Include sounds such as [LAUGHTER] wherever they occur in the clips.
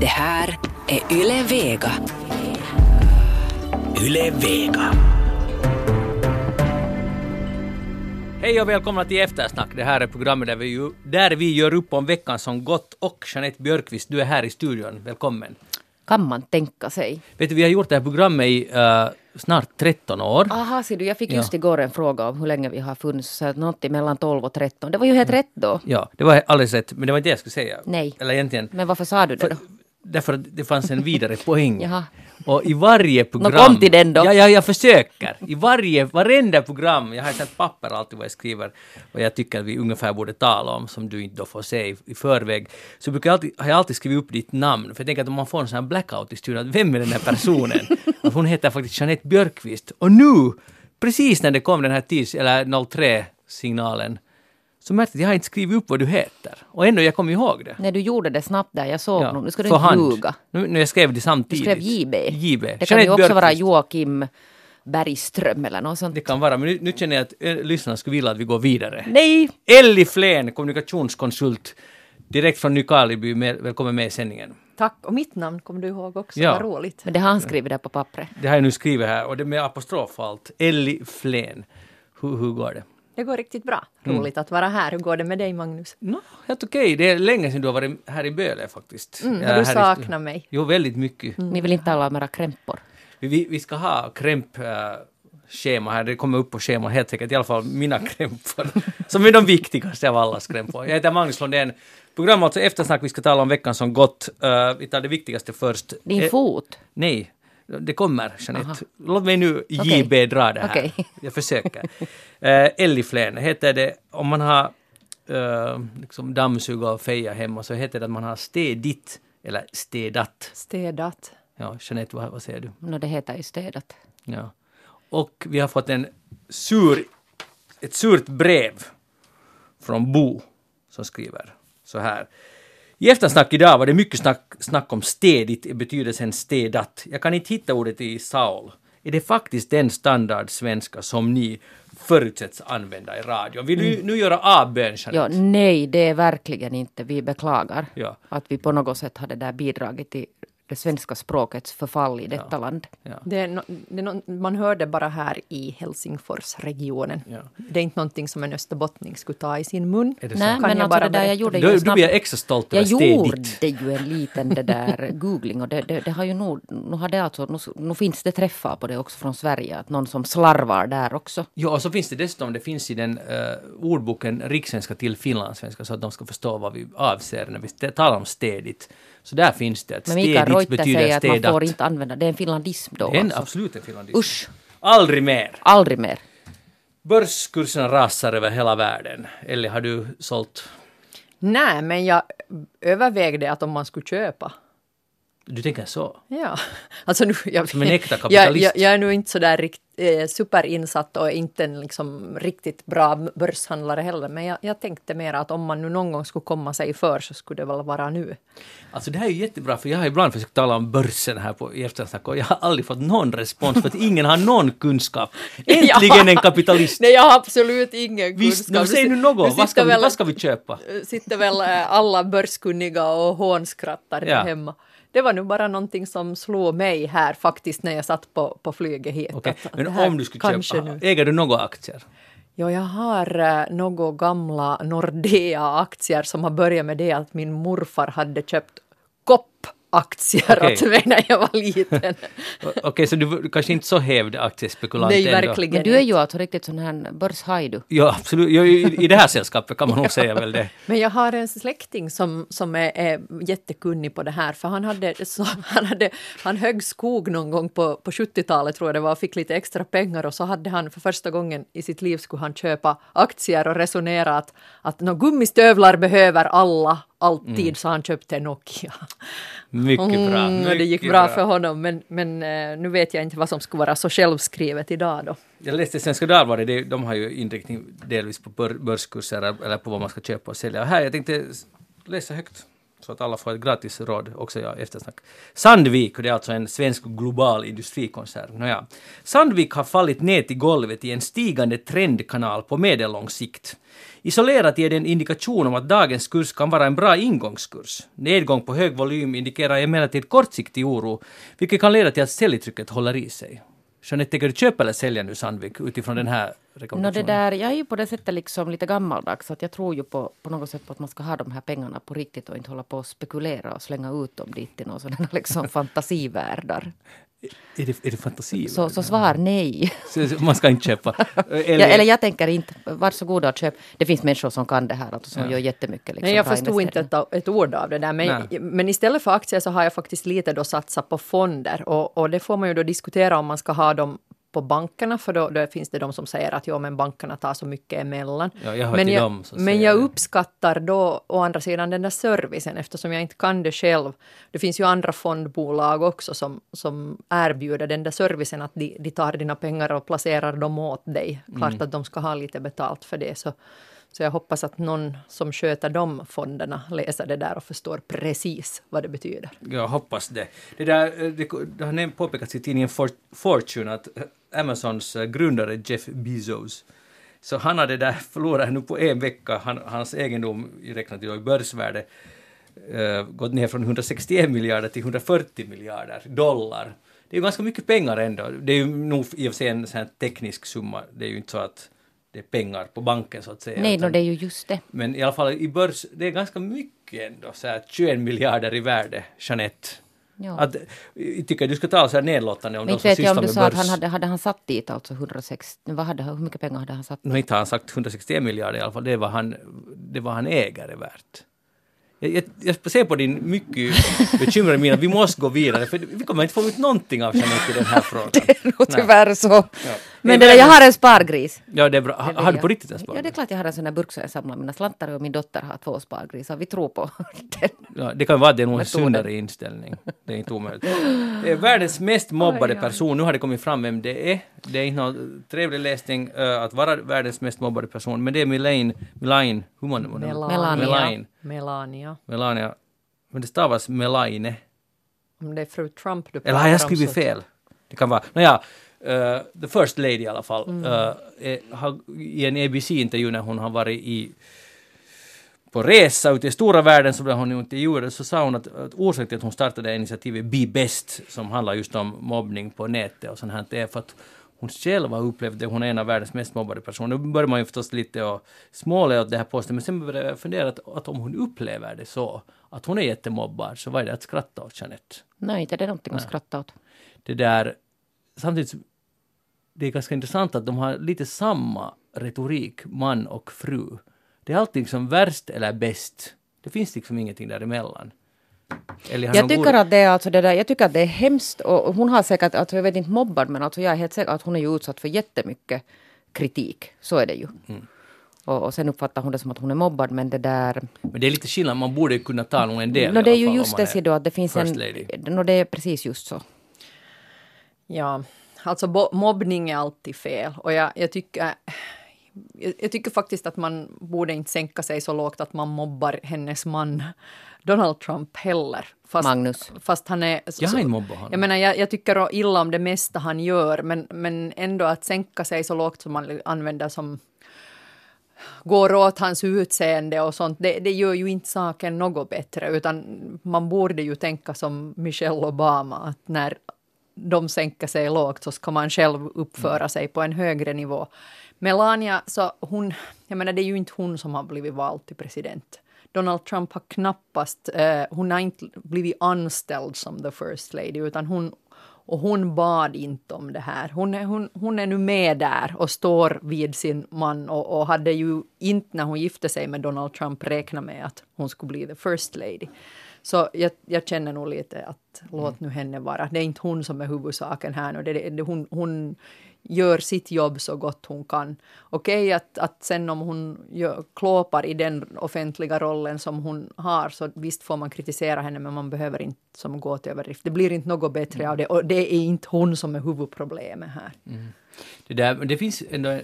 Det här är Yle Vega. Yle Vega. Hej och välkomna till Eftersnack. Det här är programmet där vi, ju, där vi gör upp om veckan som gått. Och Jeanette Björkqvist, du är här i studion. Välkommen. Kan man tänka sig. Vet du, vi har gjort det här programmet i uh, snart 13 år. Aha, ser du, jag fick Ja. just igår en fråga om hur länge vi har funnits, så något mellan 12 och 13. Det var ju helt rätt då. Ja, det var alldeles rätt, men det var inte det jag skulle säga. Nej. Eller egentligen, Men varför sa du det då? Därför att det fanns en vidare poäng. [LAUGHS] Jaha. Och i varje program... kom till den då. Ja, ja, jag försöker. I varje, varenda program, jag har ett papper alltid vad jag skriver, vad jag tycker vi ungefär borde tala om, som du inte då får se i, i förväg. Så brukar jag alltid, har jag alltid skrivit upp ditt namn, för jag tänker att om man får en sån här blackout i studion, att vem är den här personen? [LAUGHS] att hon heter faktiskt Jeanette Björkqvist. Och nu, precis när det kom den här tids, eller 03-signalen, så märkte jag att jag har inte skrivit upp vad du heter. Och ändå, jag kommer ihåg det. När du gjorde det snabbt där, jag såg nog. Nu ska du inte hand. ljuga. Nu, nu jag skrev det Du samtidigt. skrev JB. JB. Det kan ju också vara Björkqvist. Joakim Bergström eller något sånt. Det kan vara, men nu, nu känner jag att eh, lyssnarna skulle vilja att vi går vidare. Nej! Elli Flen, kommunikationskonsult, direkt från Nykarleby, välkommen med i sändningen. Tack, och mitt namn kommer du ihåg också, Ja. vad roligt. Men det har han skrivit där på pappret. Det har jag nu skrivit här, och det med apostrof och allt. Elli Flen. Hur, hur går det? Det går riktigt bra. Mm. Roligt att vara här. Hur går det med dig Magnus? No, helt okej. Det är länge sedan du har varit här i Böle faktiskt. Mm, Ja, du här i mig? Jo, väldigt mycket. Ni vill inte tala om era krämpor? Vi, vi ska ha krämp... eh, schema här, det kommer upp på schemat helt säkert, i alla fall mina [LAUGHS] krämpor, som är de viktigaste av alla krämpor. Jag heter Magnus Lundén. Program alltså eftersnack, vi ska tala om veckan som gått. Eh, vi tar det viktigaste först. Din Eh, fot? Nej, det kommer Jeanette. Låt mig nu. JB dra det här. Okej. [LAUGHS] Jag försöker. Uh, Elliflän heter det, om man har uh, liksom dammsuga och feja hemma så heter det att man har städit eller städat. Städat. Ja, Jeanette, vad, vad säger du? Nå, det heter ju städat. Ja. Och vi har fått en sur, ett surt brev från Bo som skriver så här. I eftersnack idag var det mycket snack, snack om städigt i betydelsen städat. Jag kan inte hitta ordet i Saul. Är det faktiskt den standard svenska som ni förutsätts använda i radion? Vill du nu göra avbön, Ja, nej, det är verkligen inte. Vi beklagar Ja. att vi på något sätt hade där bidragit till det svenska språkets förfall i detta land. Ja. Det är no, det är no, man hör det bara här i Helsingforsregionen. Ja. Det är inte någonting som en österbottning skulle ta i sin mun. Nej, men jag alltså bara det där jag gjorde ju Då, en då snabb... blir jag extra stolt över Jag gjorde ju en liten det där [LAUGHS] googling och det, det, det har ju nog, nu har det alltså, nu, nu finns det träffar på det också från Sverige, att någon som slarvar där också. Ja, och så finns det dessutom, det finns i den uh, ordboken rikssvenska till finlandssvenska så att de ska förstå vad vi avser när vi talar om städigt. Så där finns det att Men Mikael Reuter betyder säger att man får inte använda, det är en finlandism då Det är en, alltså. absolut en finlandism. Usch, Aldrig mer! aldrig mer. Börskurserna rasar över hela världen. Eller har du sålt? Nej, men jag övervägde att om man skulle köpa. Du tänker så? Ja, alltså nu... Jag, Som en äkta jag, kapitalist. jag, jag är nu inte sådär rikt, eh, superinsatt och inte en liksom riktigt bra börshandlare heller. Men jag, jag tänkte mer att om man nu någon gång skulle komma sig för så skulle det väl vara nu. Alltså det här är jättebra för jag har ibland försökt tala om börsen här på, i eftersnack och jag har aldrig fått någon respons för att ingen har någon kunskap. [LAUGHS] Äntligen en kapitalist! Nej, jag har absolut ingen Visst, kunskap. nu säg nu något. Vad ska, sitter vi, väl- vad ska vi köpa? [LAUGHS] sitter väl eh, alla börskunniga och hånskrattar Ja. hemma. Det var nu bara någonting som slog mig här faktiskt när jag satt på, på flyget hit. Att- att men om du skulle kanske köpa, Nu. äger du några aktier? Ja, jag har uh, några gamla Nordea-aktier som har börjat med det att min morfar hade köpt koppaktier Okej. åt mig när jag var liten. [LAUGHS] Okej, så du, du kanske inte så hävd aktiespekulant Nej, ändå? verkligen Men du är ju alltså riktigt sån här börshaj du. Ja, absolut. Ja, i, I det här sällskapet kan man nog [LAUGHS] säga väl det. Men jag har en släkting som, som är, är jättekunnig på det här, för han hade, så, han hade han högg skog någon gång på, på 70-talet tror jag det var, och fick lite extra pengar och så hade han för första gången i sitt liv skulle han köpa aktier och resonera att, att no, gummistövlar behöver alla alltid, så han köpte Nokia. Mycket bra. Mm, och det gick mycket bra, för honom, men, men eh, nu vet jag inte vad som skulle vara så självskrivet idag då. Jag läste Svenska Dagbladet, det- de har ju inriktning delvis på bör, börskurser eller på vad man ska köpa och sälja. Och här, jag tänkte läsa högt så att alla får ett gratis råd, också jag eftersnack. Sandvik, det är alltså en svensk global industrikoncern. Nåja. Sandvik har fallit ner till golvet i en stigande trendkanal på medellång sikt. Isolerat ger det en indikation om att dagens kurs kan vara en bra ingångskurs. Nedgång på hög volym indikerar emellertid kortsiktig oro, vilket kan leda till att säljtrycket håller i sig. Jeanette, tänker du köpa eller sälja nu Sandvik utifrån den här No, det där, jag är ju på det sättet liksom lite gammaldags. Så att jag tror ju på, på något sätt på att man ska ha de här pengarna på riktigt och inte hålla på och spekulera och slänga ut dem dit till några sådana liksom [LAUGHS] fantasivärldar. Är det, är det fantasi? Så, så svar nej. [LAUGHS] Så- så Man ska inte köpa? [LAUGHS] Eller, ja, eller jag tänker inte, varsågoda och köp. Det finns människor som kan det här och som Ja. gör jättemycket. Liksom, Nej, jag förstod inte ett, ett ord av det där. Men, Nej. men istället för aktier så har jag faktiskt lite då satsat på fonder. Och, och det får man ju då diskutera om man ska ha dem på bankerna, för då, då finns det de som säger att jo, men bankerna tar så mycket emellan. Ja, jag men jag, dem men jag uppskattar då å andra sidan den där servicen eftersom jag inte kan det själv. Det finns ju andra fondbolag också som, som erbjuder den där servicen att de, de tar dina pengar och placerar dem åt dig. Klart Mm. att de ska ha lite betalt för det. Så, så jag hoppas att någon som sköter de fonderna läser det där och förstår precis vad det betyder. Jag hoppas det. Det, där, eh, det, det har påpekats i tidningen Fortune att eh, Amazons eh, grundare Jeff Bezos, så han hade där [LAUGHS] förlorat nu på en vecka, han, hans egendom räknat i börsvärde, uh, gått ner från 161 miljarder till 140 miljarder dollar. Det är ju ganska mycket pengar ändå. Det är ju nog i och för sig en sån här teknisk summa. Det är ju inte så att det är pengar på banken så att säga. Nej, utan- no, det är ju just det. men i alla fall i börs, det är ganska mycket ändå, så här 21 miljarder i värde, Jeanette. Ja. Att, jag tycker du ska tala så här nedlåtande om Men de inte som vet jag sysslar om du med sa att börs. han hade, hade han satt dit alltså 106, vad hade, hur mycket pengar hade han satt? Nu inte har han sagt 161 miljarder i alla fall, det är vad han, det är vad han äger är värt. Jag, jag, jag ser på din mycket bekymrade min att vi måste gå vidare, för vi kommer inte få ut någonting av Jeanette i den här frågan. [LAUGHS] Och tyvärr så. Ja. Men det där, jag har en spargris. Ja, det är bra. Ha, har du på riktigt en Ja, spargris? det är klart jag har en sån där burk som jag samlar mina slantar och min dotter har två spargrisar. Vi tror på [LAUGHS] den. Ja, det kan vara att det är nog en Metoden. sundare inställning. Det är inte omöjligt. Det är världens mest mobbade Oj, oj. person. Nu har det kommit fram vem det är. Det är inte någon trevlig läsning eh, att vara världens mest mobbade person, men det är Melaine, Melaine, hur man man- Melania. Melaine, Melania. Melania. Men det stavas Melaine. Om det är fru Trump du Eller har jag pratar om skrivit fel? Det kan vara. Nåja, uh, the first lady i alla fall. Mm. eh, är- har, I en ABC-intervju när hon har varit i på resa ute i stora världen så blev hon intervjuad så sa hon att, att orsaken till att hon startade initiativet Be Best som handlar just om mobbning på nätet och sånt här det är för att hon själv har upplevt det, hon är en av världens mest mobbade personer. Nu börjar man ju förstås lite och småle åt det här påståendet men sen började jag fundera att, att om hon upplever det så att hon är jättemobbad så vad är det att skratta åt Jeanette? Nej, det är någonting att skratta åt. det där, samtidigt, det är ganska intressant att de har lite samma retorik, man och fru. Det är alltid liksom värst eller bäst. Det finns liksom ingenting däremellan. Eller Jag någon tycker, god- att det är alltså det där, jag tycker att det är hemskt och hon har säkert, alltså jag vet inte mobbad men alltså jag är helt säker att hon är ju utsatt för jättemycket kritik. Så är det ju. Mm. Och, och sen uppfattar hon det som att hon är mobbad men det där... Men det är lite skillnad, man borde kunna ta nog en del No, det är ju just det är Sido, att det finns en... No, det är precis just så. Ja, alltså mobbning är alltid fel och jag, jag tycker jag, tycker faktiskt att man borde inte sänka sig så lågt att man mobbar hennes man Donald Trump heller. Fast, Magnus. Fast han är... så- Jag har inte mobbat honom. Jag menar, jag, jag tycker illa om det mesta han gör, men, men ändå att sänka sig så lågt som man använder som går åt hans utseende och sånt, det, det gör ju inte saken något bättre, utan man borde ju tänka som Michelle Obama, att när de sänker sig lågt så ska man själv uppföra sig på en högre nivå. Melania, så hon, jag menar det är ju inte hon som har blivit vald till president. Donald Trump har knappast, eh, hon har inte blivit anställd som the first lady, utan hon, och hon bad inte om det här. Hon är, hon, hon är nu med där och står vid sin man och, och hade ju inte när hon gifte sig med Donald Trump räknat med att hon skulle bli the first lady. Så jag, jag känner nog lite att låt nu henne vara. Det är inte hon som är huvudsaken här nu. Det, det, hon, hon gör sitt jobb så gott hon kan. Okej att, att sen om hon gör, klåpar i den offentliga rollen som hon har så visst får man kritisera henne men man behöver inte som gå till överdrift. Det blir inte något bättre av det och det är inte hon som är huvudproblemet här. Det, där, det finns ändå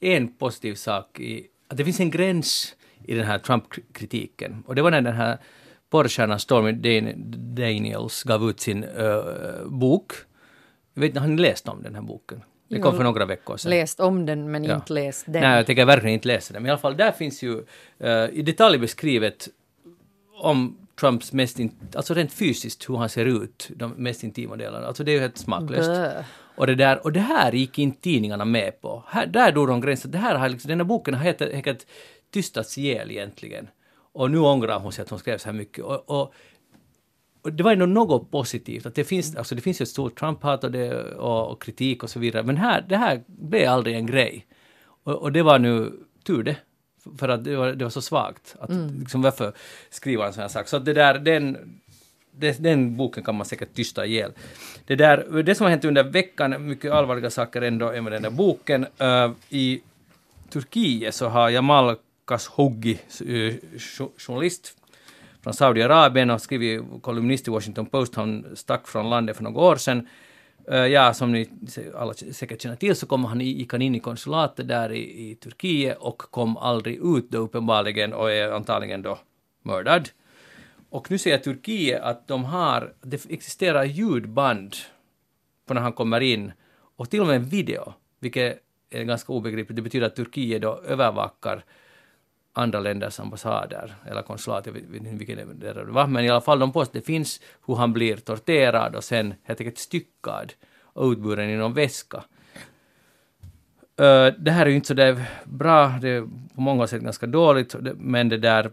en positiv sak i att det finns en gräns i den här Trump-kritiken. Och det var när den här porrstjärnan Stormy Dan- Daniels gav ut sin uh, bok. Jag vet inte, har ni läst om den här boken? Den kom för några veckor sedan. Läst om den men Ja. inte läst den. Nej, jag tänker verkligen inte läsa den. Men i alla fall, där finns ju eh, i detalj beskrivet om Trumps mest, in, alltså rent fysiskt hur han ser ut, de mest intima delarna. Alltså det är ju helt smaklöst. Bö. Och det, där, och det här gick inte tidningarna med på. Här, där drog de gränsen. Det här har liksom, den här boken har helt enkelt tystats ihjäl egentligen. Och nu ångrar hon sig att hon skrev så här mycket. Och, och, och det var ändå något positivt. Att det, finns, alltså det finns ju ett stort Trump-hat och, det- och, och kritik och så vidare. Men här, det här blev aldrig en grej. Och, och det var nu tur det. För att det var, det var så svagt. Att, liksom, varför skriver han sån här sak? Så det där, den, det, den boken kan man säkert tysta ihjäl. Det, där, det som har hänt under veckan, mycket allvarliga saker ändå är med den där boken. Eh, I Turkiet så har Jamal Khashoggi-journalist eh, från Saudiarabien och skrivit kolumnist i Washington Post. Han stack från landet för några år sedan. Eh, ja, som ni alla säkert känner till så kom han, gick han in i konsulatet där i, i Turkiet och kom aldrig ut då uppenbarligen och är antagligen då mördad. Och nu säger Turkiet att de har, det existerar ljudband på när han kommer in och till och med en video, vilket är ganska obegripligt. Det betyder att Turkiet då övervakar andra länders ambassader eller konsulat, jag vet inte vilken det var, men i alla fall de påstår att det finns hur han blir torterad och sen helt enkelt styckad och utburen i någon väska. Det här är ju inte så där bra, det är på många sätt ganska dåligt, men det där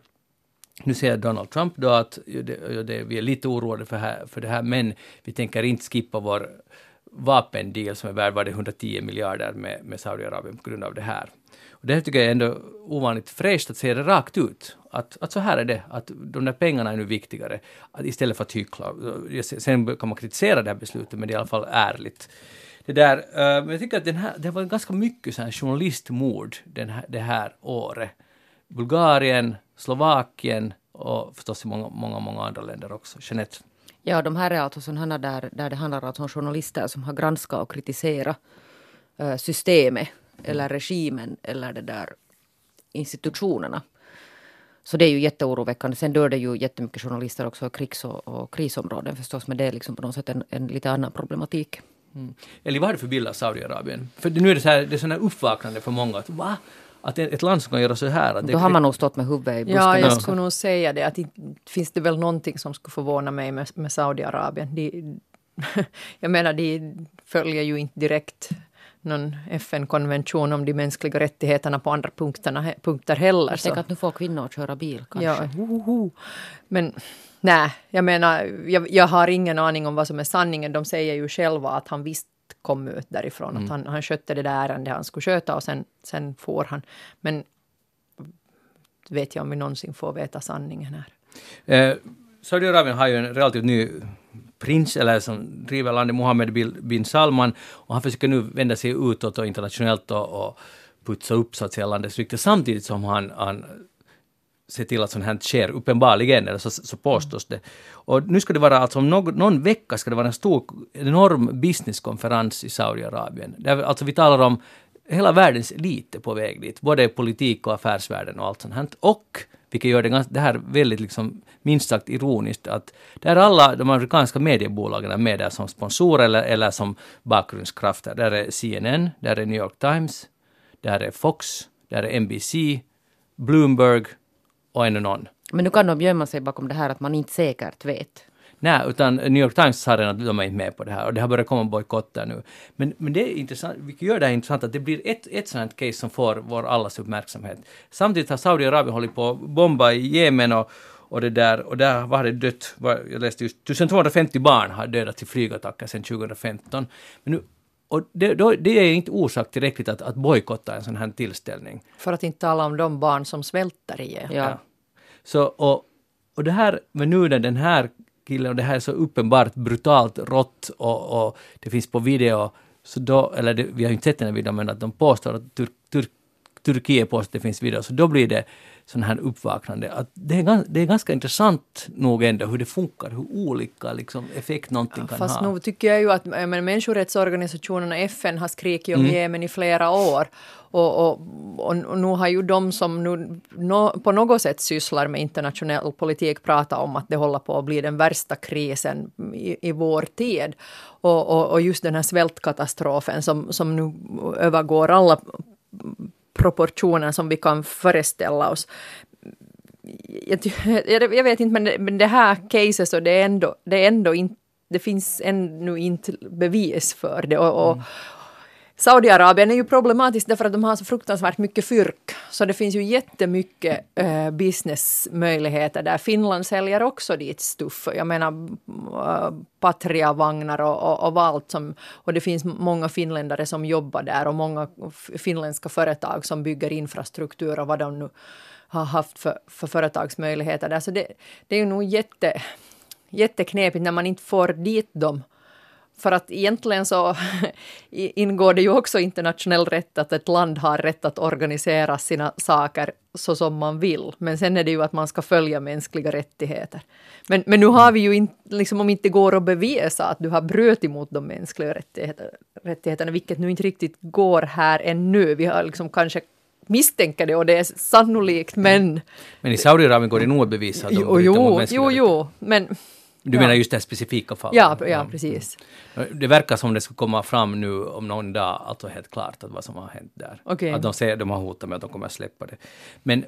nu säger Donald Trump då att det, det, vi är lite oroade för, här, för det här, men vi tänker inte skippa vår vapendeal som är värd 110 miljarder med, med Saudiarabien på grund av det här. Och det här tycker jag är ändå ovanligt fräscht att säga det rakt ut. Att, att så här är det, att de där pengarna är nu viktigare. Att istället för att hyckla. Eh, sen kan man kritisera det här beslutet, men det är i alla fall ärligt. Det där, eh, men jag tycker att den här, det var ganska mycket så här journalistmord den här, det här året. Bulgarien, Slovakien och förstås i många, många, många andra länder också. Jeanette? Ja, de här är alltså sådana där, där det handlar alltså om journalister som har granskat och kritiserat eh, systemet eller regimen eller det där institutionerna. Så det är ju jätteoroväckande. Sen dör det ju jättemycket journalister också i krigs och, och krisområden förstås. Men det är liksom på något sätt en, en lite annan problematik. Eller vad är det för bild av Saudiarabien? För nu är det så här, det är här uppvaknande för många. Att, va? Att ett land som kan göra så här. Att det, Då har man nog stått med huvudet i busken. Ja, jag också. skulle nog säga det. Att finns det väl någonting som skulle förvåna mig med, med Saudiarabien. De, [LAUGHS] jag menar, de följer ju inte direkt någon FN-konvention om de mänskliga rättigheterna på andra punkterna, punkter heller. Tänker att nu får kvinnor köra bil kanske. Ja. Men nej, jag menar, jag, jag har ingen aning om vad som är sanningen. De säger ju själva att han visst kom ut därifrån, att han, han skötte det där ärendet han skulle sköta och sen, sen får han. Men vet jag om vi någonsin får veta sanningen här. Eh, Saudiarabien har ju en relativt ny prins, eller som driver landet, Mohammed bin- Salman, och han försöker nu vända sig utåt och internationellt och, och putsa upp så att säga landets rykte, samtidigt som han, han ser till att sånt här sker, uppenbarligen, eller så, så påstås det. Och nu ska det vara, alltså om någon, någon vecka ska det vara en stor, enorm businesskonferens i Saudiarabien. Där, alltså vi talar om hela världens elit är på väg dit, både politik och affärsvärlden och allt sånt här. Och, vilket gör det, det här väldigt liksom, minst sagt ironiskt, att där alla de amerikanska mediebolagen är med där som sponsorer eller, eller som bakgrundskrafter. Där är CNN, där är New York Times, där är Fox, där är NBC, Bloomberg och ännu någon. Men nu kan de gömma sig bakom det här att man inte säkert vet. Nej, utan New York Times sa redan att de är inte med på det här och det har börjat komma bojkotter nu. Men, men det är intressant, vilket gör det här intressant, att det blir ett, ett sådant case som får vår allas uppmärksamhet. Samtidigt har Saudiarabien hållit på att bomba i Jemen och, och det där, och där var det dött, var, jag läste just, 1250 barn har dödats i flygattacker sedan 2015. Men nu, och det, då, det är inte orsak tillräckligt att, att bojkotta en sån här tillställning. För att inte tala om de barn som svälter ihjäl. Ja. Så, och, och det här, men nu när den här killen, och det här är så uppenbart brutalt rått och, och det finns på video, så då, eller det, vi har ju inte sett den här videon, men att de påstår att turk, turk Turkiet det finns videor, så då blir det sån här uppvaknande. Att det, är, gan- det är ganska intressant nog ändå hur det funkar, hur olika liksom, effekt någonting kan Fast ha. nu tycker jag ju att menar, människorättsorganisationerna FN har skrikit om Mm. Jemen i flera år. Och, och, och, och nu har ju de som nu nå- på något sätt sysslar med internationell politik pratat om att det håller på att bli den värsta krisen i, i vår tid. Och, och, och just den här svältkatastrofen som, som nu övergår alla proportioner som vi kan föreställa oss. Jag, jag, vet inte, men det, men det här caset så det är ändå, det är ändå inte, det finns ännu inte bevis för det. Och, och mm. Saudiarabien är ju problematiskt därför att de har så fruktansvärt mycket fyrk. Så det finns ju jättemycket eh, businessmöjligheter där. Finland säljer också dit stuff. Jag menar patriavagnar eh, Patria-vagnar och, och, och allt som... Och det finns många finländare som jobbar där och många finländska företag som bygger infrastruktur och vad de nu har haft för, för företagsmöjligheter där. Så det, det är ju nog jätte, jätteknepigt när man inte får dit dem. För att egentligen så [LAUGHS] ingår det ju också internationell rätt att ett land har rätt att organisera sina saker så som man vill. Men sen är det ju att man ska följa mänskliga rättigheter. Men, men nu har vi ju inte, liksom om inte går att bevisa att du har brutit mot de mänskliga rättigheter, rättigheterna, vilket nu inte riktigt går här ännu. Vi har liksom kanske misstänker det och det är sannolikt, men... Men i Saudiarabien går det nog att bevisa att de Jo, jo, jo, jo, men... Du ja. menar just det här specifika fallet? Ja, ja, precis. Det verkar som det ska komma fram nu om någon dag, alltså helt klart, att vad som har hänt där. Okej. Att de, säger, de har hotat med att de kommer att släppa det. Men,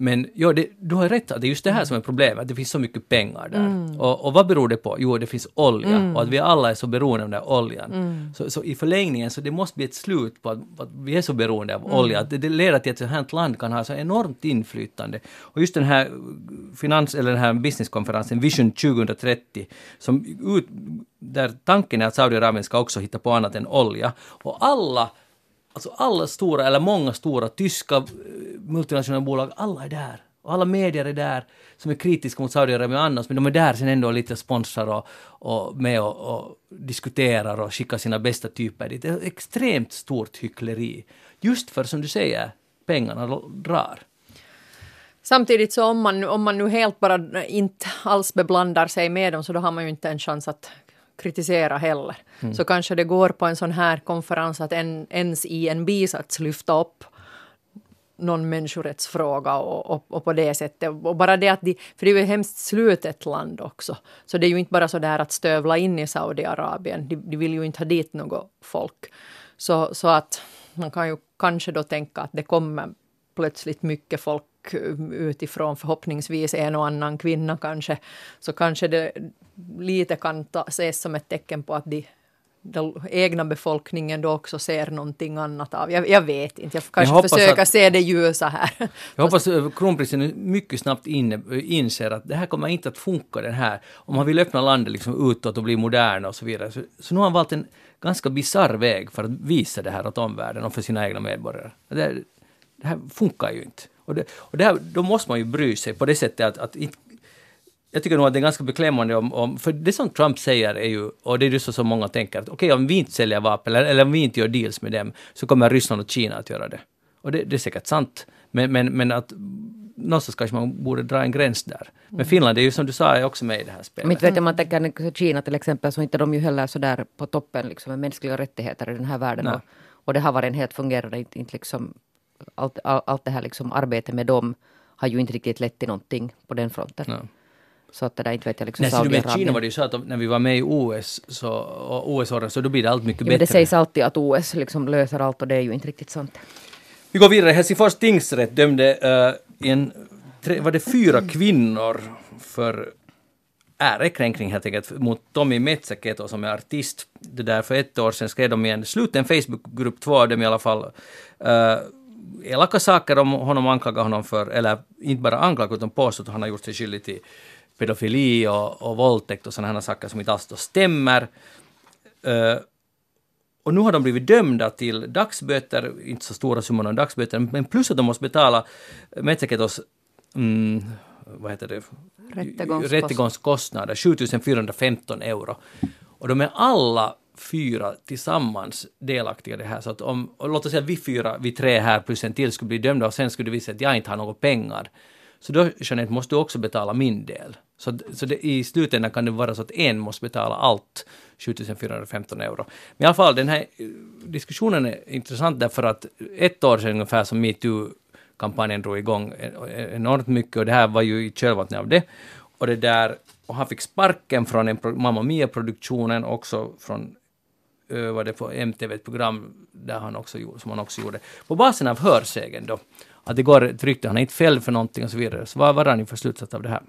men ja, det, du har rätt, att det är just det här som är problemet, att det finns så mycket pengar där. Mm. Och, och vad beror det på? Jo, det finns olja och att vi alla är så beroende av den där oljan. Mm. Så, så i förlängningen, så det måste bli ett slut på att, att vi är så beroende Mm. av olja, att det, det leder till att ett sånt här land kan ha så enormt inflytande. Och just den här finans, eller den här businesskonferensen Vision 2030, som ut, där tanken är att Saudiarabien ska också hitta på annat än olja. Och alla, alltså alla stora, eller många stora tyska eh, multinationella bolag, alla är där. Och alla medier är där som är kritiska mot Saudiarabien annars, men de är där sen ändå och lite sponsrar och, och med och, och diskuterar och skickar sina bästa typer dit. Det är ett extremt stort hyckleri. Just för, som du säger, pengarna drar. Samtidigt så om man, om man nu helt bara inte alls beblandar sig med dem så då har man ju inte en chans att kritisera heller. Så kanske det går på en sån här konferens att en, ens i en bisats lyfta upp någon människorättsfråga och, och, och på det sättet. Och bara det att de, för det är ju ett hemskt slutet land också. Så det är ju inte bara så där att stövla in i Saudiarabien. De, de vill ju inte ha dit något folk. Så, så att man kan ju kanske då tänka att det kommer plötsligt mycket folk utifrån, förhoppningsvis en och annan kvinna kanske, så kanske det lite kan ta, ses som ett tecken på att de den egna befolkningen då också ser någonting annat av. Jag, jag vet inte, jag kanske hoppas försöker att- se det ljusa här. [LAUGHS] Jag hoppas att kronprinsen mycket snabbt inne, inser att det här kommer inte att funka den här, om han vill öppna landet liksom utåt och bli modern och så vidare. Så, så nu har han valt en ganska bizarr väg för att visa det här åt omvärlden och för sina egna medborgare. Det, det här funkar ju inte. Och, det, och det här, då måste man ju bry sig på det sättet att, att inte jag tycker nog att det är ganska beklämmande om, om, för det som Trump säger är ju, och det är ju så som många tänker, att okej om vi inte säljer vapen, eller, eller om vi inte gör deals med dem, så kommer Ryssland och Kina att göra det. Och det, det är säkert sant, men, men, men att någonstans kanske man borde dra en gräns där. Men Finland är ju som du sa, är också med i det här spelet. Men vet jag, man tänker Kina till exempel, så inte de ju heller så där på toppen liksom, med mänskliga rättigheter i den här världen. Och, och det har varit en helt fungerande, inte, inte liksom, allt, all, allt det här liksom arbetet med dem har ju inte riktigt lett till någonting på den fronten. Ja. Så att det där inte vet jag liksom Nej, så du med. Kina var det ju så att när vi var med i OS, så, och OS-åren, så då blir det allt mycket Ja, men det bättre. sägs alltid att OS liksom löser allt och det är ju inte riktigt sant. Vi går vidare. Helsingfors tingsrätt dömde uh, en, tre, var det fyra kvinnor för ärekränkning helt enkelt mot Tommy Metsäketo som är artist. Det där för ett år sedan skrev de i en sluten Facebookgrupp, två av dem i alla fall, uh, elaka saker om honom och anklagade honom för, eller inte bara anklagade utan påstod att han har gjort sig skyldig till pedofili och, och våldtäkt och sådana saker som inte alls då stämmer. Uh, och nu har de blivit dömda till dagsböter, inte så stora summor av dagsböter, men plus att de måste betala Metsäketos mm, vad heter det? Rättegångskost- rättegångskostnader, 7415 euro. Och de är alla fyra tillsammans delaktiga i det här. Så att om, och låt oss säga vi fyra, vi tre här plus en till skulle bli dömda och sen skulle det visa sig att jag inte har några pengar. Så då, Jeanette, måste du också betala min del. Så, så det, i slutändan kan det vara så att en måste betala allt, 7415 euro. Men i alla fall, den här eh, diskussionen är intressant därför att ett år sedan ungefär som metoo-kampanjen drog igång enormt mycket och det här var ju i kölvattnet av det. Och det där, och han fick sparken från en Mamma Mia-produktionen, också från övade var det på MTV, ett program där han också, som han också gjorde, på basen av hörsägen då, att det går ett rykte, han är inte fälld för någonting och så vidare. Så vad var han för slutsats av det här?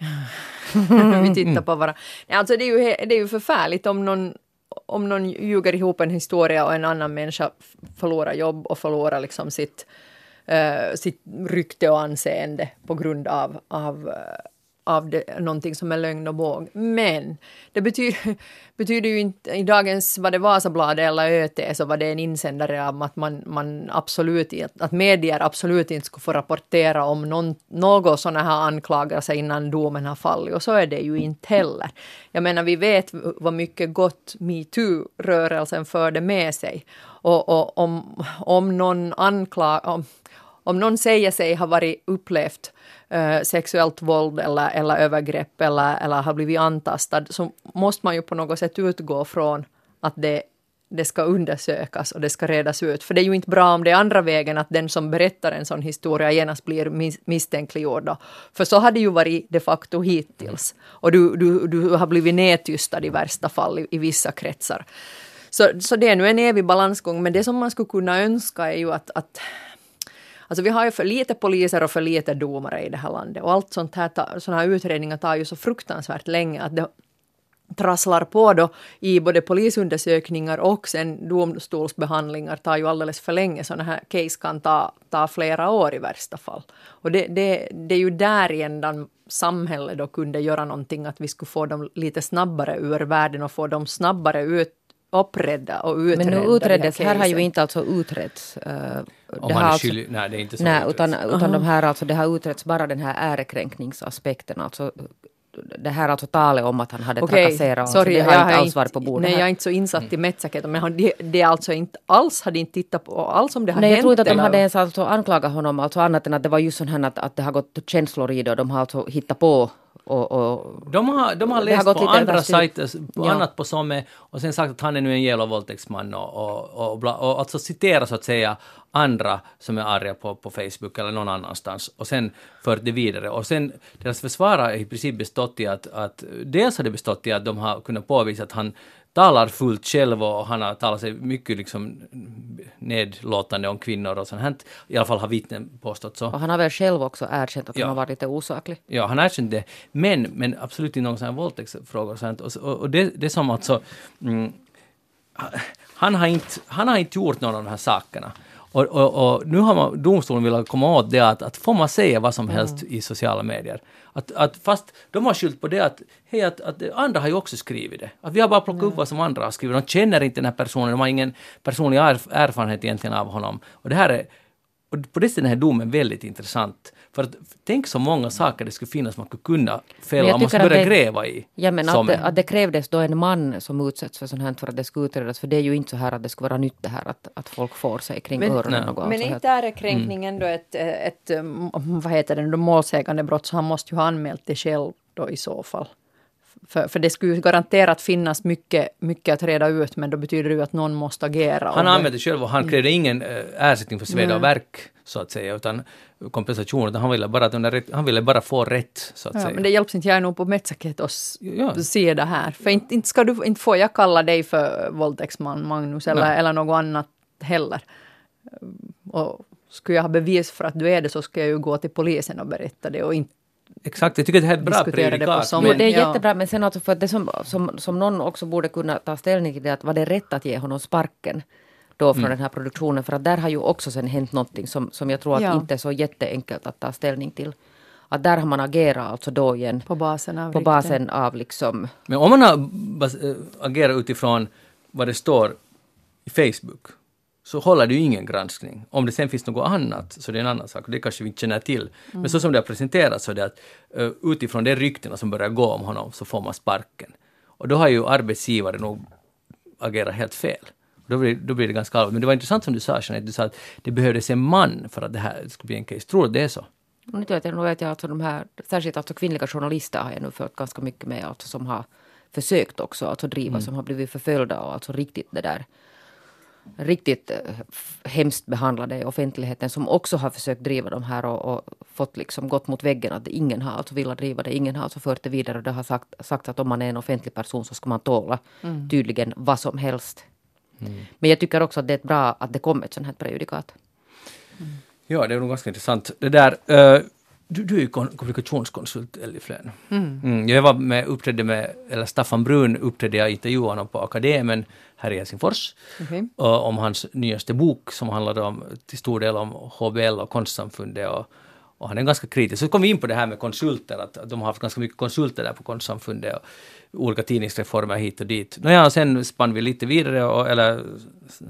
[LAUGHS] vi tittar på varandra. Alltså det är ju, det är ju förfärligt om någon, om någon ljuger ihop en historia och en annan människa förlorar jobb och förlorar liksom sitt, uh, sitt rykte och anseende på grund av, av uh, av det, någonting som är lögn och båg. Men det betyder, [LAUGHS] betyder ju inte, i dagens, var det Vasabladet eller ÖT, så var det en insändare om att man, man absolut, att medier absolut inte skulle få rapportera om någon, något sådana här anklagelser innan domen har fallit. Och så är det ju inte heller. Jag menar, vi vet vad mycket gott metoo-rörelsen förde med sig. Och, och om, om någon anklag, om, om någon säger sig ha varit upplevt Eh, sexuellt våld eller, eller övergrepp eller, eller har blivit antastad så måste man ju på något sätt utgå från att det, det ska undersökas och det ska redas ut. För det är ju inte bra om det är andra vägen att den som berättar en sån historia genast blir mis misstänkliggjord. För så har det ju varit de facto hittills. Och du, du, du har blivit nedtystad i värsta fall i, i vissa kretsar. Så, så det är nu en evig balansgång, men det som man skulle kunna önska är ju att, att Alltså vi har ju för lite poliser och för lite domare i det här landet och allt sånt här, såna här utredningar tar ju så fruktansvärt länge att det trasslar på då i både polisundersökningar och sen domstolsbehandlingar tar ju alldeles för länge. Sådana här case kan ta, ta flera år i värsta fall. Och det, det, det är ju där i ändan samhället då kunde göra någonting, att vi skulle få dem lite snabbare ur världen och få dem snabbare ut uppredda och utredda. Men nu utreddes, här, här har ju inte alltså utretts. Uh, Om han är alltså, skyldig, nej det är inte så. Nej, utan, utan de här alltså, det har utretts bara den här ärekränkningsaspekten, alltså det här alltså talet om att han hade okay, trakasserat, sorry, det har inte alls varit på bordet. Nej, jag är inte så insatt mm. i Metsäket, men det, det alltså inte alls, hade inte tittat på alls om det har Nej, hänt. jag tror inte att de hade ens alltså anklagat honom, alltså annat än att det var just så här att, att det har gått känslor i det och de har alltså hittat på och, och, de, har, de har läst har på andra sajter, på ja. annat på Somme och sen sagt att han är nu en jävla våldtäktsman och, och, och, bla, och alltså citera så att säga andra som är arga på, på Facebook eller någon annanstans och sen fört det vidare. Och sen deras försvar har i princip bestått i att, att dels har det bestått i att de har kunnat påvisa att han talar fullt själv och han har talat sig mycket liksom nedlåtande om kvinnor och sånt här. I alla fall har vittnen påstått så. Och han har väl själv också erkänt att ja. han har varit lite osaklig. Ja, han har erkänt det. Men, men absolut inte någon sån här våldtäktsfråga och sånt. Och, och, det, det är som alltså... Mm, han, har inte, han har inte gjort någon av de här sakerna. Och, och, och, nu har man, domstolen velat komma åt det att, att får man säga vad som helst mm. i sociala medier. Att, att fast de har skyllt på det att, hej, att, att andra har ju också skrivit det. Att vi har bara plockat mm. upp vad som andra har skrivit. De känner inte den här personen, de har ingen personlig erfarenhet egentligen av honom. Och det här är, och på det sättet är den här domen väldigt intressant. För att, tänk så många saker det skulle finnas man skulle kunna fälla om man skulle börja det, gräva i. Ja men att det, att det krävdes då en man som utsätts för sånt här för att det ska utredas. För det är ju inte så här att det skulle vara nytt det här att, att folk får sig kring men, öronen. Och men inte är kränkningen mm. då ett, ett, ett, vad heter det, målsägande brott så han måste ju ha anmält det själv då i så fall. För, för det skulle garanterat finnas mycket, mycket att reda ut men då betyder det ju att någon måste agera. Han använde själv och han krävde mm. ingen äh, ersättning för sveda och verk så att säga utan kompensation utan han ville bara, att han ville bara få rätt så att ja, säga. Men det hjälps inte jag nog på Metsäket att ja. se det här. För inte, inte, ska du, inte får jag kalla dig för våldtäktsman Magnus eller, eller något annat heller. Och skulle jag ha bevis för att du är det så ska jag ju gå till polisen och berätta det och inte Exakt, jag tycker att det här är ett bra prejudikat. Det, men, det är jättebra, men sen alltså för det som, som, som någon också borde kunna ta ställning till det att var det rätt att ge honom sparken då från mm. den här produktionen för att där har ju också sen hänt någonting som, som jag tror att ja. inte är så jätteenkelt att ta ställning till. Att där har man agerat alltså då igen. På basen av På basen av liksom... Men om man har äh, agerat utifrån vad det står i Facebook så håller det ju ingen granskning. Om det sen finns något annat så det är en annan sak, det kanske vi inte känner till. Mm. Men så som det har presenterats så är det att uh, utifrån de ryktena som börjar gå om honom så får man sparken. Och då har ju arbetsgivaren nog agerat helt fel. Då blir, då blir det ganska allvarligt. Men det var intressant som du sa, Jeanette, du sa att det behövdes en man för att det här skulle bli en case. Tror du det är så? Nu vet jag, nu vet jag alltså de här, särskilt alltså kvinnliga journalister har jag nu fört ganska mycket med, alltså som har försökt också alltså driva, som har blivit förföljda och alltså riktigt det där riktigt eh, hemskt behandlade i offentligheten som också har försökt driva de här och, och fått liksom gått mot väggen att ingen har alltså velat driva det, ingen har alltså fört det vidare och det har sagt, sagt att om man är en offentlig person så ska man tåla tydligen vad som helst. Men jag tycker också att det är bra att det kom ett sånt här prejudikat. Ja, det är nog ganska intressant. Det där, eh, du, du är ju kon- kommunikationskonsult, Elli Flen. Mm. Jag var med, uppträdde med, eller Staffan Brun uppträdde jag intervjuade honom på Akademen här i Helsingfors. Okej. och om hans nyaste bok som handlade om, till stor del om HBL och konstsamfundet och, och han är ganska kritisk. Så kom vi in på det här med konsulter, att, att de har haft ganska mycket konsulter där på konstsamfundet och olika tidningsreformer hit och dit. Nåja, sen spann vi lite vidare och, eller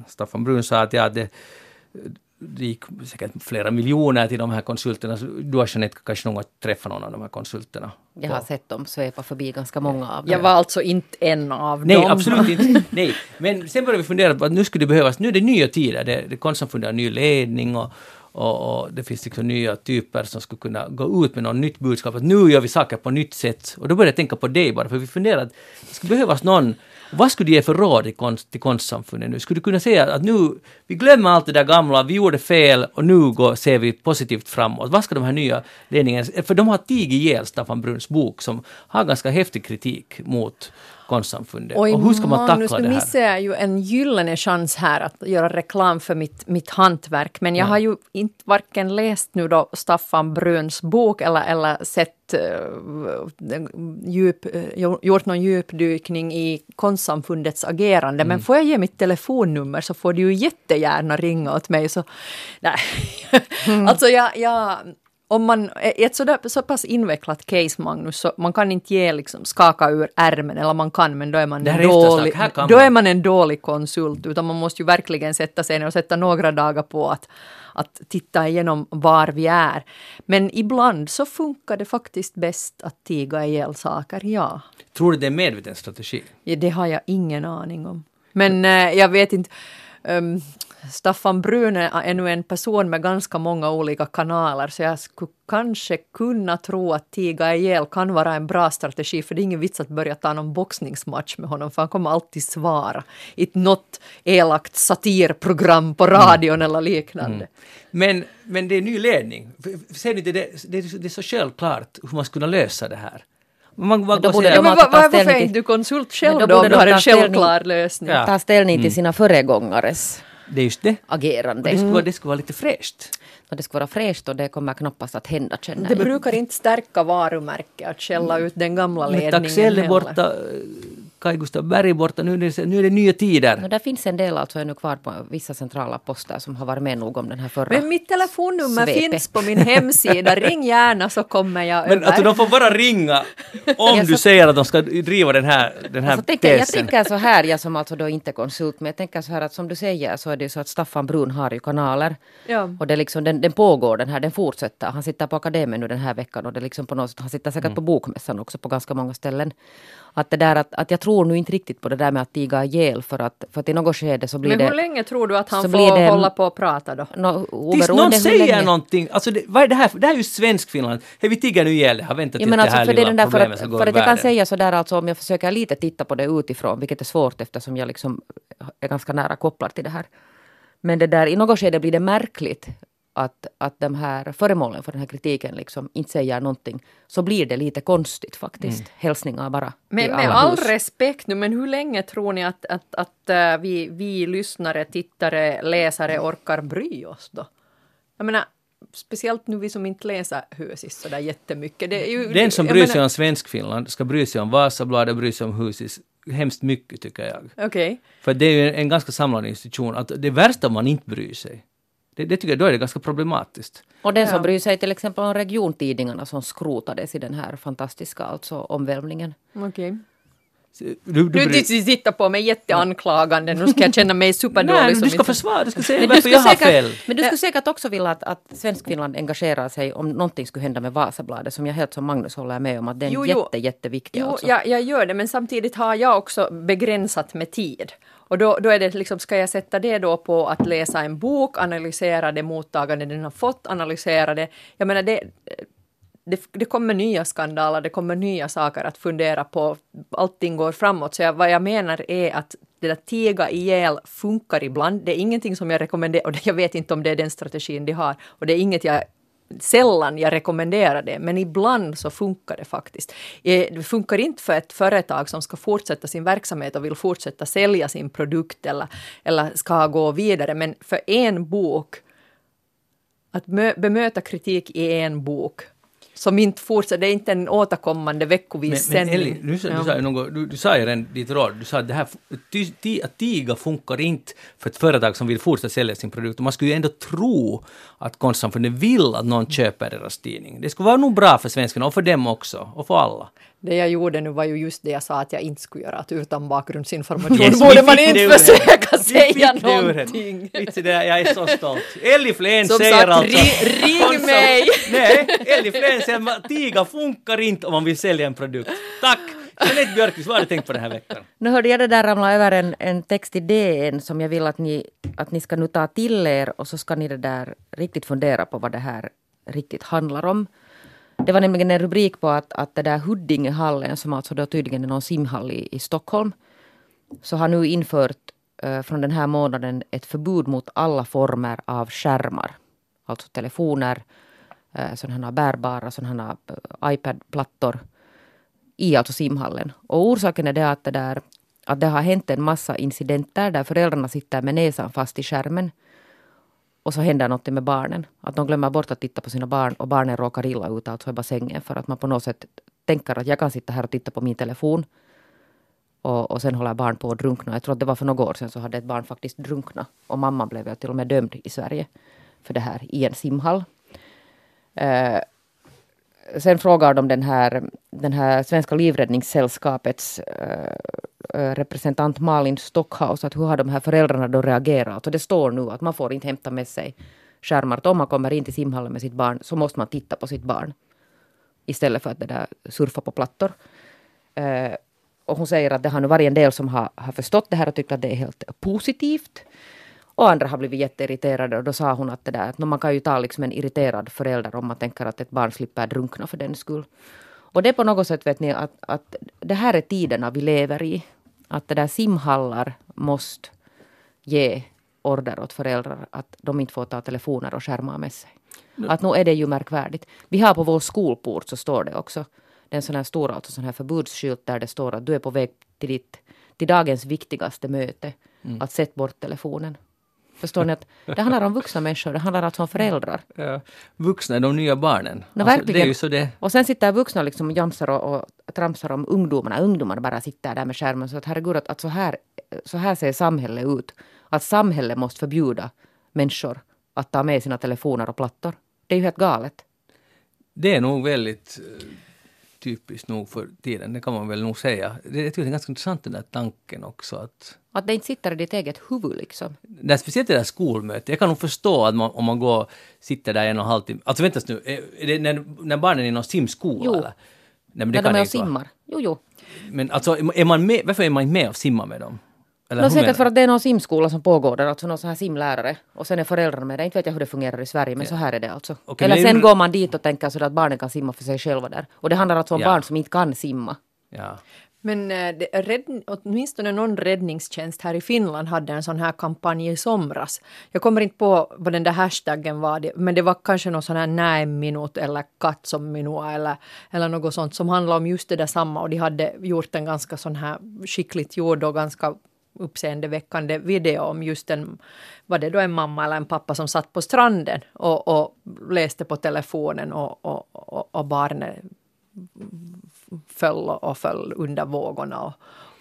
Staffan Brun sa att ja, det, det gick säkert flera miljoner till de här konsulterna. Du har Jeanette kanske någon gång träffat någon av de här konsulterna? Jag har sett dem svepa förbi ganska många av dem. Jag var alltså inte en av Nej, dem. absolut inte. [LAUGHS] Nej. Men sen började vi fundera på att nu skulle det behövas, nu är det nya tider, det, det konstsamfundet har ny ledning och, och, och det finns liksom nya typer som skulle kunna gå ut med något nytt budskap, att nu gör vi saker på nytt sätt. Och då började jag tänka på dig bara, för vi funderade att det skulle behövas någon vad skulle du ge för råd till, konst, till konstsamfundet nu? Skulle du kunna säga att nu, vi glömmer allt det där gamla, vi gjorde fel och nu går, ser vi positivt framåt. Vad ska de här nya ledningarna... för de har tigit ihjäl Staffan Bruns bok som har ganska häftig kritik mot konstsamfundet. Oj, och hur ska man tackla nu det här? missar jag ju en gyllene chans här att göra reklam för mitt, mitt hantverk. Men jag har ju inte varken läst nu då Staffan Bröns bok eller, eller sett uh, djup, uh, gjort någon djupdykning i konstsamfundets agerande. Mm. Men får jag ge mitt telefonnummer så får du ju jättegärna ringa åt mig. Så, nej. [LAUGHS] alltså jag, jag om man, i ett sådär, så pass invecklat case, Magnus, så man kan inte ge liksom skaka ur ärmen, eller man kan, men då är man, en är dålig, då är man en dålig konsult, utan man måste ju verkligen sätta sig ner och sätta några dagar på att, att titta igenom var vi är. Men ibland så funkar det faktiskt bäst att tiga ihjäl saker, ja. Tror du det är en medveten strategi? Ja, Det har jag ingen aning om. Men eh, jag vet inte. Ehm, Staffan Brun är ännu en person med ganska många olika kanaler så jag skulle kanske kunna tro att tiga ihjäl kan vara en bra strategi för det är ingen vits att börja ta någon boxningsmatch med honom för han kommer alltid svara i något elakt satirprogram på radion eller liknande. Men, men det är ny ledning. Ser ni det, det, är- det är så självklart hur man skulle kunna lösa det här. Man bara Men då borde Ja, de men alltså varför är ställning inte till- du konsult själv Men då, då om du har en självklar lösning? Ja. Ta ställning till sina föregångares det är just det. agerande. Det skulle, vara, det skulle vara lite fräscht. Och det ska vara fräscht och det kommer knappast att hända känner Det jag. brukar inte stärka varumärket att skälla ut den gamla Men ledningen Taxell är heller. borta, Kaj Gustav Berg är borta, nu är det, nu är det nya tider. No, där finns en del alltså ännu kvar på vissa centrala poster som har varit med nog om den här förra. Men mitt telefonnummer Svepet. finns på min hemsida. Ring gärna så kommer jag Men över. alltså de får bara ringa om du så- säger att de ska driva den här, den här Alltså, tänker, jag tänker så här, jag som alltså då inte är konsult, men jag tänker så här att som du säger så är det ju så att Staffan Brun har ju kanaler. Ja. Och det liksom, den, den pågår den här, den fortsätter. Han sitter på akademin nu den här veckan och det liksom på något sätt, han sitter säkert på bokmässan också på ganska många ställen. Att det där att, att jag tror nu inte riktigt på det där med att tiga ihjäl för att, för att i något skede så blir Men hur det... länge tror du att han så får blir det- hålla på och prata då? No, Tills någon säger länge- någonting, alltså det, vad är det här för? Det här är ju Svenskfinland. Hej, vi tigger nu ihjäl det här, vänta Ja, tills men det alltså här för det är lilla den där för problemet att, ska gå för att jag kan säga så där alltså om jag försöker lite titta på det utifrån, vilket är svårt eftersom jag liksom är ganska nära kopplad till det här. Men det där, i något skede blir det märkligt att, att de här föremålen för den här kritiken liksom inte säger någonting. Så blir det lite konstigt faktiskt. Hälsningar bara. Men med all hus. respekt nu, men hur länge tror ni att, att, att eh, vi, vi lyssnare, tittare, läsare orkar bry oss då? Jag menar, speciellt nu vi som inte läser Husis så där jättemycket. Det är ju, Den som bryr sig menar- om Svenskfinland ska bry sig om Vasabladet, bry sig om Husis hemskt mycket tycker jag. Okej. För det är ju en, en ganska samlande institution. Att det värsta om man inte bryr sig, det, det tycker jag, då är det ganska problematiskt. Och den som Ja. bryr sig till exempel om regiontidningarna som skrotades i den här fantastiska alltså omvälvningen. Okej. Du, du, Du sitta på mig jätteanklagande, nu ska jag känna mig superdålig. Nej, som du ska försvara, du ska säga [LAUGHS] Men varför du, jag skulle har fel. säkert, men du skulle säkert också vilja att, att Svenskfinland engagerar sig om någonting skulle hända med Vasabladet som jag helt som Magnus håller med om att det är Jo, jo. jätte, jätteviktig Jo, alltså. jag, jag gör det, men samtidigt har jag också begränsat med tid. Och då, då är det liksom, ska jag sätta det då på att läsa en bok, analysera det mottagande den har fått, analysera det. Jag menar, det, det, det kommer nya skandaler, det kommer nya saker att fundera på. Allting går framåt. Så jag, vad jag menar är att det där tiga ihjäl funkar ibland. Det är ingenting som jag rekommenderar, och jag vet inte om det är den strategin de har. Och det är inget jag Sällan jag rekommenderar det, men ibland så funkar det faktiskt. Eh, det funkar inte för ett företag som ska fortsätta sin verksamhet och vill fortsätta sälja sin produkt eller, eller ska gå vidare, men för en bok att bemöta kritik i en bok som inte fortsätter, det är inte en återkommande veckovis Men, men. Elli, du, Ja. du, sa ju något, du, du sa ju redan ditt råd, du sa att det här, ty, ti, att tiga funkar inte för ett företag som vill fortsätta sälja sin produkt. Och man skulle ju ändå tro att konstsamfundet vill att någon köper deras tidning. Det skulle vara nog bra för svenskarna och för dem också, och för alla. Det jag gjorde nu var ju just det jag sa att jag inte skulle göra, att utan bakgrundsinformation Yes, borde man inte det försöka säga det någonting. Det, jag är så stolt. Elli Flen säger sagt, alltså... ri- ring Konsum- mig! Nej, Elli Flen säger att tiga funkar inte om man vill sälja en produkt. Tack! Jeanette Björkqvist, vad har du tänkt på den här veckan? Nu hörde jag det där ramla över en, en text i DN som jag vill att ni, att ni ska nu ta till er och så ska ni det där riktigt fundera på vad det här riktigt handlar om. Det var nämligen en rubrik på att, att det där Huddingehallen som alltså då tydligen är någon simhall i, i Stockholm så har nu infört eh, från den här månaden ett förbud mot alla former av skärmar. Alltså telefoner, eh, sådana här bärbara, sådana här eh, iPad-plattor i alltså simhallen. Och orsaken är det att det, där, att det har hänt en massa incidenter där föräldrarna sitter med näsan fast i skärmen. Och så händer något med barnen. Att de glömmer bort att titta på sina barn och barnen råkar illa ut alltså i bassängen för att man på något sätt tänker att jag kan sitta här och titta på min telefon. Och, och sen håller barn på att drunkna. Jag tror att det var för några år sedan så hade ett barn faktiskt drunknat. Och mamman blev ju till och med dömd i Sverige för det här i en simhall. Uh, sen frågar de den här, den här Svenska Livräddningssällskapets äh, representant Malin Stockhaus att hur har de här föräldrarna då reagerat? Och det står nu att man får inte hämta med sig skärmar. Om man kommer in till simhallen med sitt barn så måste man titta på sitt barn istället för att det där surfa på plattor. Äh, och hon säger att det har nu varit en del som har, har förstått det här och tyckt att det är helt positivt. Och andra har blivit jätteirriterade och då sa hon att det där, att man kan ju ta liksom en irriterad förälder om man tänker att ett barn slipper drunkna för den skull. Och det är på något sätt vet ni att, att det här är tiderna vi lever i. Att det där simhallar måste ge order åt föräldrar att de inte får ta telefoner och skärmar med sig. Att nu är det ju märkvärdigt. Vi har på vår skolport så står det också. Det är en sån här stor alltså sån här förbudsskylt där det står att du är på väg till, ditt, till dagens viktigaste möte. Att sätt bort telefonen. Förstår ni att det handlar om vuxna människor, det handlar alltså om föräldrar. Ja, vuxna är de nya barnen. No, Alltså, verkligen. det är ju så det... Och sen sitter vuxna liksom och jamsar och, och tramsar om ungdomarna. Ungdomarna bara sitter där med skärmen. Så att herregud, att, att så, här, så här ser samhället ut. Att samhället måste förbjuda människor att ta med sina telefoner och plattor. Det är ju helt galet. Det är nog väldigt eh, typiskt nog för tiden, det kan man väl nog säga. Det, är ganska intressant den där tanken också att Att det inte sitter i ditt eget huvud liksom. det är speciellt det där skolmötet, jag kan nog förstå att man, om man går sitter där en och en halv timme, alltså vänta nu, är är det när, när barnen är i någon simskola Jo. eller? Nej, men När de kan är och simmar. Jo, jo. Men alltså, är man med, varför är man inte med och simmar med dem? Eller No, hur menar säkert för du? att det är någon simskola som pågår där, alltså någon sån här simlärare. Och sen är föräldrarna med det. Inte vet jag hur det fungerar i Sverige, men så här är det alltså. Okej, Eller det sen ju- går man dit och tänker så att barnen kan simma för sig själva där. Och det handlar alltså om Ja. barn som inte kan simma. Ja. Men eh, det, rädd, åtminstone någon räddningstjänst här i Finland hade en sån här kampanj i somras. Jag kommer inte på vad den där hashtaggen var, men det var kanske någon sån här näminut eller katsominua eller, eller något sånt som handlade om just det där samma och de hade gjort en ganska sån här skickligt gjord och ganska uppseendeväckande video om just en, var det då en mamma eller en pappa som satt på stranden och, och läste på telefonen och, och, och, och barnet föll och föll under vågorna och,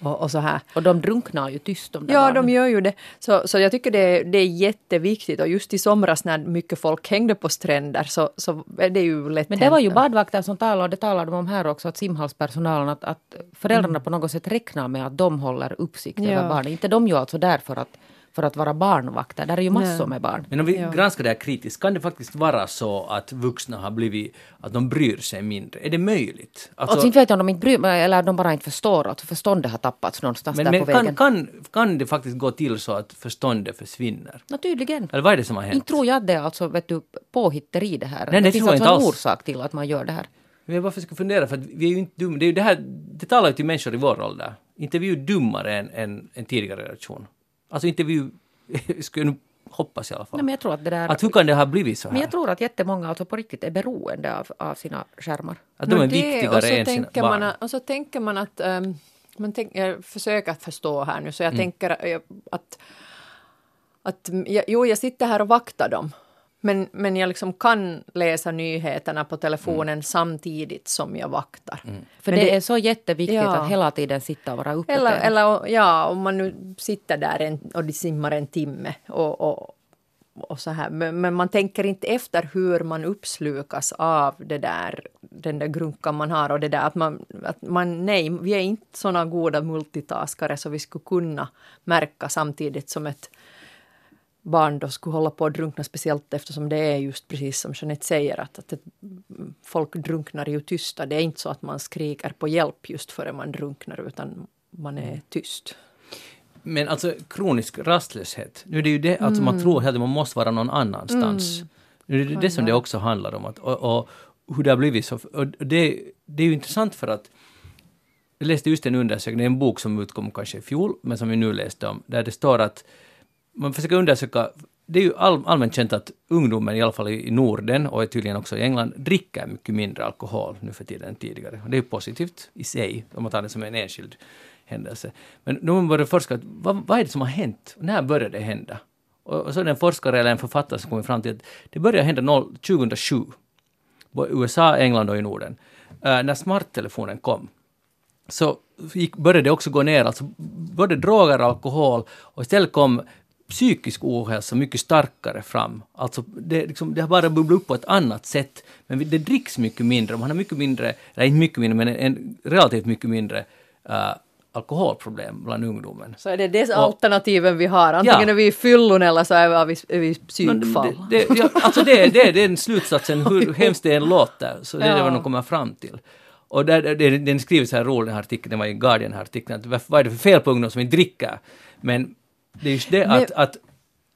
och, och så här. Och de drunknar ju tyst de där Ja, barnen. de gör ju det. Så, så jag tycker det är, det är jätteviktigt och just i somras när mycket folk hängde på stränder så, så är det ju lätt Men det var ju hänt. badvakter som talade, och det talade de om här också, att simhallspersonalen, att, att föräldrarna på något sätt räknar med att de håller uppsikt Ja. över barnen. Inte de ju alltså där för att, för att vara barnvakter, där är ju massor Nej. med barn. Men om vi Ja. granskar det här kritiskt, kan det faktiskt vara så att vuxna har blivit, att de bryr sig mindre? Är det möjligt? Alltså, Alltså, inte vet jag om de inte bryr eller de bara inte förstår att förståndet har tappats någonstans men där men på vägen. kan, kan, kan det faktiskt gå till så att förståndet försvinner? No, tydligen. Eller vad är det som har hänt? Inte tror jag att det är alltså, vet du, påhitteri det här. Nej, det finns tror jag alltså inte en alls. orsak till att man gör det här. Men jag bara försöker fundera, för att vi är ju inte dumma. Det, är ju det, här, det talar ju till människor i vår ålder. Inte är vi ju dummare än, än en tidigare generation. Alltså inte vi [LAUGHS] skulle jag nu hoppas i alla fall. Nej, men jag tror att det där... att hur kan det ha blivit så här? men jag tror att jättemånga alltså på riktigt är beroende av, av sina skärmar. att de är det, viktigare och så än sina tänker barn. man, Och så tänker man att... ehm, man tänk, jag försöker att förstå här nu, så Mm. jag tänker eh, att... att jag, jo, jag sitter här och vaktar dem. Men, men jag liksom kan läsa nyheterna på telefonen Mm. samtidigt som jag vaktar. För Men det, det- är så jätteviktigt Ja. att hela tiden sitta och vara uppåt. Eller, eller ja, om man nu sitter där en, och de simmar en timme och, och, och så här. Men, men man tänker inte efter hur man uppslukas av det där, den där grunkan man har och det där att man, att man nej, vi är inte såna goda multitaskare så vi skulle kunna märka samtidigt som ett barn då skulle hålla på att drunkna speciellt eftersom det är just precis som Jeanette säger att, att folk drunknar ju tysta. Det är inte så att man skriker på hjälp just före man drunknar utan man är tyst. Men alltså kronisk rastlöshet, nu är det ju det, alltså man tror att man måste vara någon annanstans. Nu är det det som det också handlar om, att, och, och hur det har blivit så. Och det, det är ju intressant för att jag läste just en undersökning, en bok som utkom kanske i fjol, men som vi nu läste om, där det står att man försöker undersöka, det är ju all, allmänt känt att ungdomen, i alla fall i Norden och tydligen också i England, dricker mycket mindre alkohol nu för tiden än tidigare. Och det är ju positivt i sig, om man tar det som en enskild händelse. Men nu har man börjat forska, vad, vad är det som har hänt? När började det hända? Och, och så är det en forskare eller en författare som kommer fram till att det började hända 0, 2007. Både i USA, England och i Norden. Uh, när smarttelefonen kom så gick, började det också gå ner, alltså både droger och alkohol och istället kom psykisk ohälsa mycket starkare fram. Alltså det, liksom, det har bara bubblat upp på ett annat sätt. Men det dricks mycket mindre, man har mycket mindre, eller inte mycket mindre, men en, en relativt mycket mindre uh, alkoholproblem bland ungdomen. Så är det det alternativen vi har. Antingen Ja. är vi i fyllon eller så är vi, är vi psykfall. Det, det, ja, alltså det, är- det är den slutsatsen, hur [LAUGHS] hemskt det än låter, så det är det Ja. vad de kommer fram till. Och där, det, det, den skriver så här roligt, den här artikeln, den var i Guardian, den här artikeln, att vad är det för fel på ungdomar som inte dricker? Men det är just det Men- att, att,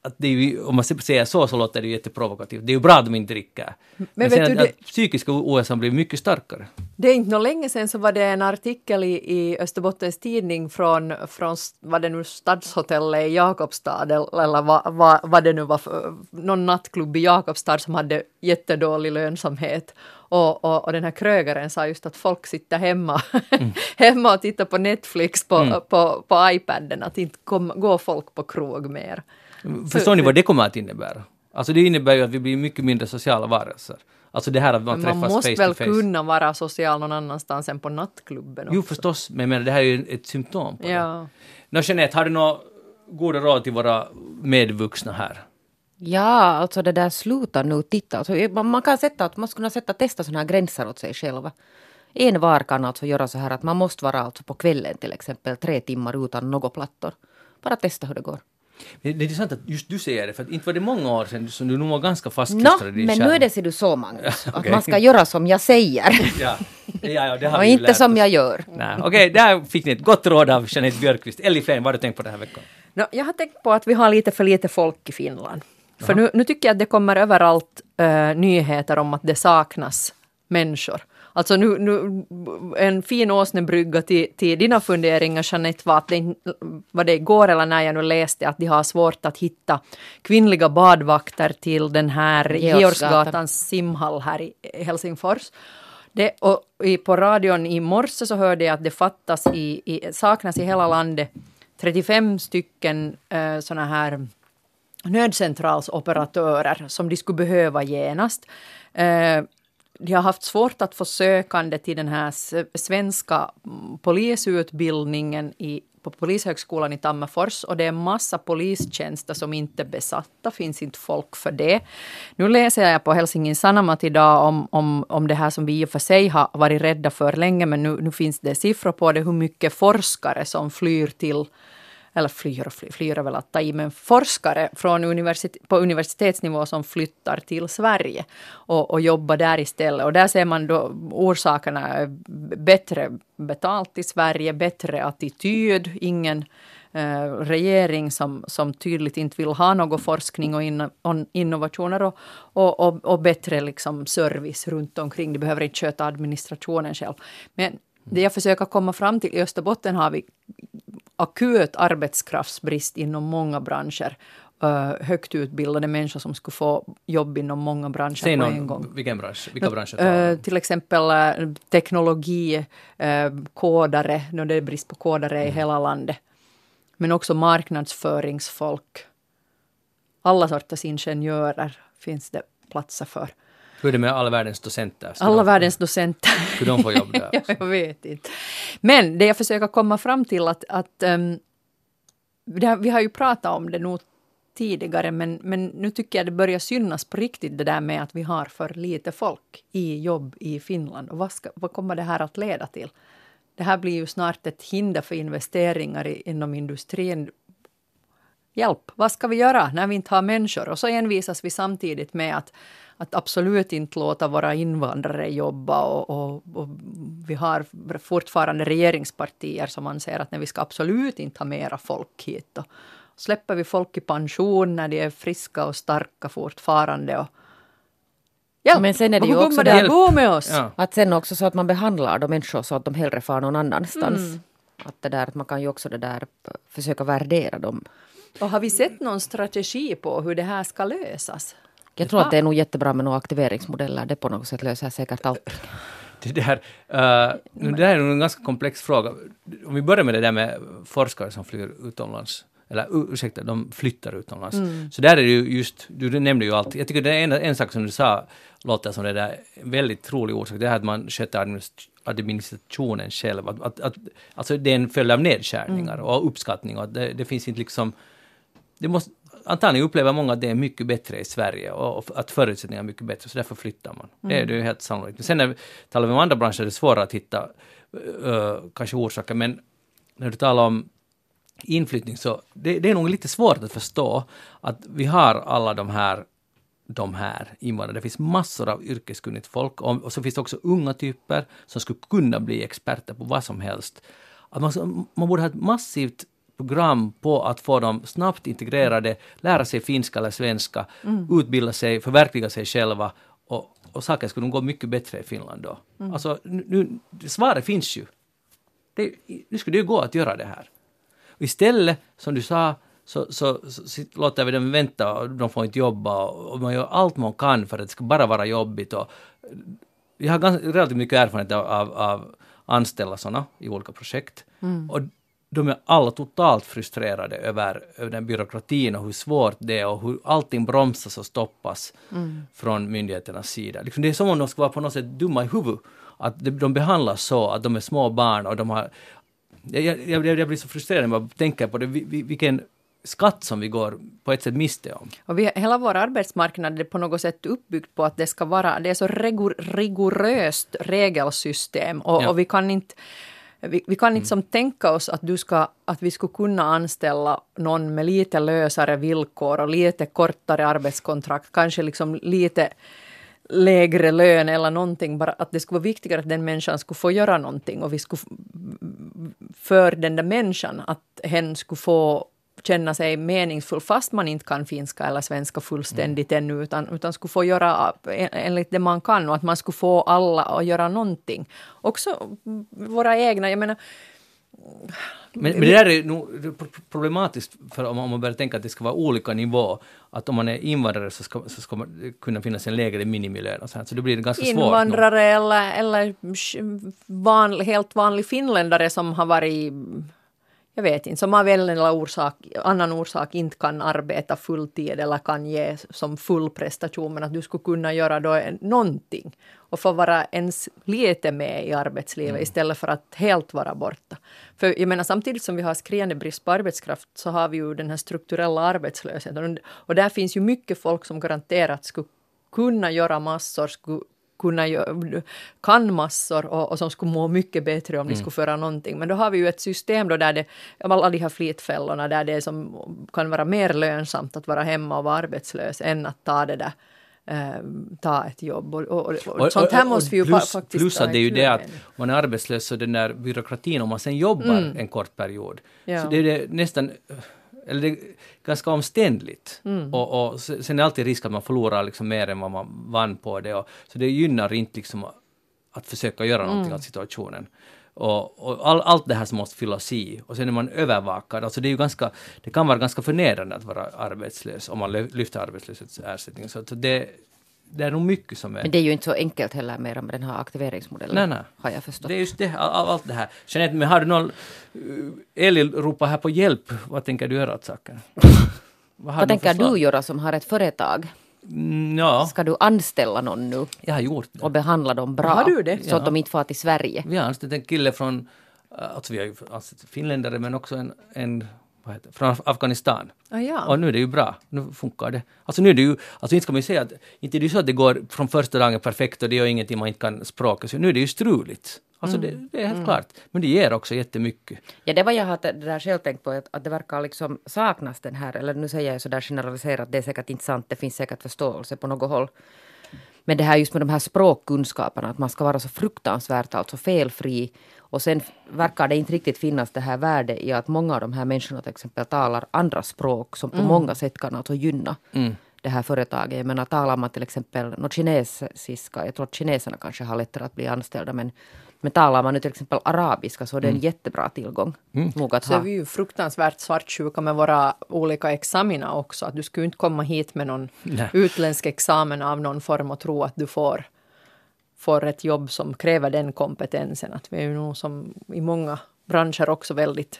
att det ju, om man säger så, så låter det ju jätteprovokativt. Det är ju bra att de inte dricker. Men, vet sen att, det- att psykiska ohälsan blir mycket starkare. Det är inte nå länge sedan så var det en artikel i, i Österbottens tidning från, från vad det nu Stadshotellet i Jakobstad eller, eller vad, vad, vad det nu var för, någon nattklubb i Jakobstad som hade jättedålig lönsamhet. Och, och, och den här krögaren sa just att folk sitter hemma, [LAUGHS] hemma och tittar på Netflix på, på, på iPaden, att inte kom, går folk på krog mer. Förstår ni vad det kommer att innebära? Alltså det innebär ju att vi blir mycket mindre sociala varelser. Alltså det här att man man måste face väl face. kunna vara social någon annanstans än på nattklubben Jo också. förstås, men jag menar, det här är ju ett symptom på det. Ja. Nå Jeanette, har du några goda råd till våra medvuxna här? Ja, alltså det där sluta nu titta. Alltså, man, man kan sätta, man skulle kunna sätta, testa sådana här gränser åt sig själva. En var kan alltså göra så här att man måste vara alltså på kvällen till exempel tre timmar utan några plattor. Bara testa hur det går. Det det är intressant att just du säger det, för att inte var det många år sedan som du nog var ganska fastklistrad i din men skärm. nu är det ser du så Magnus, [LAUGHS] att okej. man ska göra som jag säger [LAUGHS] Ja, ja, ja det har och inte lärt som oss. jag gör. Nej, Okej, där fick ni ett gott råd av Jeanette Björkqvist. Elli Flen, vad har du tänkt på den här veckan? No, jag har tänkt på att vi har lite för lite folk i Finland. För nu, nu tycker jag att det kommer överallt eh, nyheter om att det saknas människor. Alltså nu, nu en fin åsnebrygga till, till dina funderingar Jeanette var att det var det igår eller när jag nu läste att de har svårt att hitta kvinnliga badvakter till den här Georgsgatan. Georgsgatans simhall här i Helsingfors. Det, och i, på radion i morse så hörde jag att det fattas i, i, saknas i hela landet 35 stycken eh, såna här nödcentralsoperatörer som de skulle behöva genast. Eh, de har haft svårt att få sökande till den här svenska polisutbildningen i på Polishögskolan i Tammerfors och det är massa polistjänster som inte är besatta, finns inte folk för det. Nu läser jag på Helsingin Sanomat idag om, om, om det här som vi i och för sig har varit rädda för länge, men nu, nu finns det siffror på det, hur mycket forskare som flyr till eller flyr och flyr, flyr är väl att ta i, men forskare från universitet, på universitetsnivå som flyttar till Sverige och, och jobbar där istället. Och där ser man då orsakerna bättre betalt i Sverige, bättre attityd, ingen eh, regering som, som tydligt inte vill ha någon forskning och in, innovationer och, och, och, och, bättre liksom service runt omkring. De behöver inte sköta administrationen själv. Men det jag försöker komma fram till, i Österbotten har vi akut arbetskraftsbrist inom många branscher. Uh, högt utbildade människor som skulle få jobb inom många branscher Säg på en gång. Vilken bransch, vilka branscher? Uh, till exempel uh, teknologi, kodare, no, det är brist på kodare mm. i hela landet. Men också marknadsföringsfolk. Alla sorters ingenjörer finns det platser för. Hur är det med alla världens docenter? Ska alla de, världens docenter. Ska de få jobb där? [LAUGHS] ja, jag vet inte. Men det jag försöker komma fram till att, att um, här, vi har ju pratat om det nog tidigare, men, men nu tycker jag det börjar synas på riktigt det där med att vi har för lite folk i jobb i Finland. Och vad, ska, vad kommer det här att leda till? Det här blir ju snart ett hinder för investeringar i, inom industrin. Hjälp, vad ska vi göra när vi inte har människor? Och så envisas vi samtidigt med att att absolut inte låta våra invandrare jobba och, och, och, vi har fortfarande regeringspartier som anser att nej, vi ska absolut inte ha mera folk hit. Och släpper vi folk i pension när de är friska och starka fortfarande och Ja, men sen är det ju också det oss. Ja. Att sen också så att man behandlar de människor så att de hellre far någon annanstans. Mm. Att, det där, att man kan ju också det där försöka värdera dem. Och har vi sett någon strategi på hur det här ska lösas? Jag tror att det är nog jättebra med några aktiveringsmodeller. Det på något sätt löser säkert allt. Det, där, uh, det här är en ganska komplex fråga. Om vi börjar med det där med forskare som flyr utomlands eller ursäkta, de flyttar utomlands. Mm. Så där är det ju just, du nämnde ju allt, jag tycker det är en, en sak som du sa låter som det där väldigt trolig orsak, det är att man sköter administrationen själv. Att, att, att, alltså det är en följd av nedskärningar mm. och uppskattning och det, det finns inte liksom, det måste, antagligen upplever många att det är mycket bättre i Sverige och att förutsättningarna är mycket bättre, så därför flyttar man. Mm. Det, är, det är helt sannolikt. sen när vi talar om andra branscher är det svårare att hitta uh, kanske orsaker, men när du talar om inflyttning så det, det är nog lite svårt att förstå att vi har alla de här de här invandrarna. Det finns massor av yrkeskunnigt folk och, och så finns det också unga typer som skulle kunna bli experter på vad som helst. Att man, man borde ha ett massivt program på att få dem snabbt integrerade, lära sig finska eller svenska, mm. utbilda sig, förverkliga sig själva och, och saker skulle gå mycket bättre i Finland då. Mm. Alltså, nu, svaret finns ju. Det, nu skulle det ju gå att göra det här. Och istället, som du sa, så, så, så, så låter vi dem vänta och de får inte jobba och, och man gör allt man kan för att det ska bara vara jobbigt. Och, jag har ganska, relativt mycket erfarenhet av, av, av anställa sådana i olika projekt. Mm. Och de är alla totalt frustrerade över, över den byråkratin och hur svårt det är och hur allting bromsas och stoppas mm. från myndigheternas sida. Liksom det är som om de ska vara på något sätt dumma i huvudet. Att de behandlas så, att de är små barn och de har... Jag, jag, jag blir så frustrerad när jag tänker på det, vilken skatt som vi går på ett sätt miste om. Och vi, hela vår arbetsmarknad är på något sätt uppbyggd på att det ska vara, det är så rigoröst regelsystem och, ja. och vi kan inte vi, vi, kan inte som tänka oss att, du ska, att vi skulle kunna anställa någon med lite lösare villkor och lite kortare arbetskontrakt, kanske liksom lite lägre lön eller någonting, bara att det skulle vara viktigare att den människan skulle få göra någonting och vi skulle för den där människan att hen skulle få känna sig meningsfull fast man inte kan finska eller svenska fullständigt mm. ännu utan, utan skulle få göra enligt det man kan och att man skulle få alla att göra någonting. Också våra egna, jag menar men, men, det där är nog problematiskt för om, man börjar tänka att det ska vara olika nivå. Att om man är invandrare så ska, så ska man kunna finnas en lägre minimilön och sånt. Så det blir ganska invandrare svårt. Invandrare eller, eller van, helt vanlig finländare som har varit jag vet inte, som av en eller orsak, annan orsak inte kan arbeta fulltid eller kan ge som full prestation, men att du skulle kunna göra då någonting och få vara ens lite med i arbetslivet mm. istället för att helt vara borta. För jag menar samtidigt som vi har skriande brist på arbetskraft så har vi ju den här strukturella arbetslösheten och där finns ju mycket folk som garanterat skulle kunna göra massor, skulle kunna kan massor och, och som skulle må mycket bättre om de mm. skulle föra någonting. Men då har vi ju ett system då där det, alla de här flitfällorna, där det som kan vara mer lönsamt att vara hemma och vara arbetslös än att ta det där eh, ta ett jobb. Och, och, och, och sånt här måste vi ju plus, faktiskt Plus att det är ju det att om man är arbetslös så den där byråkratin, om man sen jobbar mm. en kort period, ja. så det är det nästan eller det är ganska omständligt. Mm. Och, och sen är det alltid risk att man förlorar liksom mer än vad man vann på det. Och, så det gynnar inte liksom att försöka göra någonting mm. åt situationen. Och, och all, allt det här som måste fyllas i. Och sen är man övervakad. Alltså det, är ju ganska, det kan vara ganska förnedrande att vara arbetslös om man lyfter arbetslöshetsersättning. Så, så det, det är nog mycket som är... Men det är ju inte så enkelt heller mer med den här aktiveringsmodellen. Nej, nej. Har jag förstått. Det är just det, all, allt det här. Jeanette, men har du någon... Elin ropar här på hjälp. Vad tänker du göra åt saken? [LAUGHS] Vad, Vad tänker du göra som har ett företag? Mm, ja. Ska du anställa någon nu? Jag har gjort det. Och behandla dem bra? Har du det? Så ja. att de inte får till Sverige? Vi har anställt en kille från, alltså vi har ju anställt finländare men också en, en heter, från Afghanistan. Ah, ja. Och nu är det ju bra, nu funkar det. Alltså nu är det ju, alltså inte ska man ju säga att, inte är det ju så att det går från första dagen perfekt och det gör ingenting man inte kan språket, så nu är det ju struligt. Alltså mm. det, det, är helt mm. klart. Men det ger också jättemycket. Ja, det var jag hade det där själv tänkt på, att, att det verkar liksom saknas den här, eller nu säger jag så där generaliserat, det är säkert inte sant, det finns säkert förståelse på något håll. Men det här just med de här språkkunskaperna, att man ska vara så fruktansvärt alltså felfri och sen verkar det inte riktigt finnas det här värdet i att många av de här människorna till exempel talar andra språk som på mm. många sätt kan alltså gynna mm. det här företaget. Jag menar talar man till exempel något kinesiska, jag tror att kineserna kanske har lättare att bli anställda men, men talar man nu till exempel arabiska så är det en mm. jättebra tillgång. Mm. Nog att så ha. är vi ju fruktansvärt svartsjuka med våra olika examina också. Att du skulle inte komma hit med någon Nej. utländsk examen av någon form och tro att du får får ett jobb som kräver den kompetensen. Att vi är ju nog som i många branscher också väldigt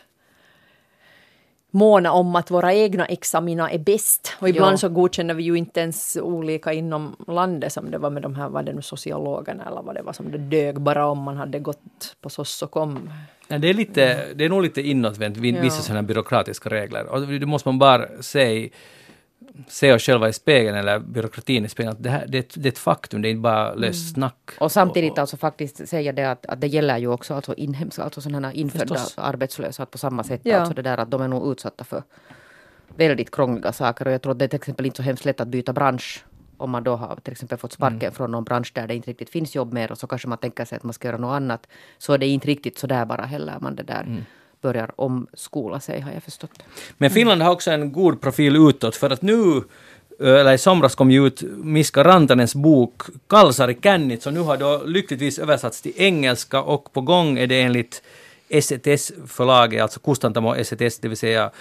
måna om att våra egna examina är bäst. Och ibland ja. så godkänner vi ju inte ens olika inom landet som det var med de här, var det nu sociologerna eller vad det var som det dög bara om man hade gått på SOS och kom. Ja, det, är lite, det är nog lite inåtvänt, vissa ja. sådana byråkratiska regler. Och det måste man bara säga se oss själva i spegeln eller byråkratin i spegeln, att det, här, det, det är ett faktum, det är inte bara löst mm. snack. Och samtidigt och, alltså faktiskt säga det att, att det gäller ju också alltså inhemska, alltså sådana infödda förstås. arbetslösa på samma sätt. Ja. Alltså det där att de är nog utsatta för väldigt krångliga saker och jag tror att det är till exempel inte så hemskt lätt att byta bransch om man då har till exempel fått sparken mm. från någon bransch där det inte riktigt finns jobb mer och så kanske man tänker sig att man ska göra något annat. Så är det inte riktigt så där bara heller. Man det där mm börjar omskola sig har jag förstått. Men Finland har också en god profil utåt för att nu eller i somras kom ju ut Miska Rantanens bok Kalsari Kännit, som nu har då lyckligtvis översatts till engelska och på gång är det enligt SETS-förlaget, alltså Kustantamo SETS, det vill säga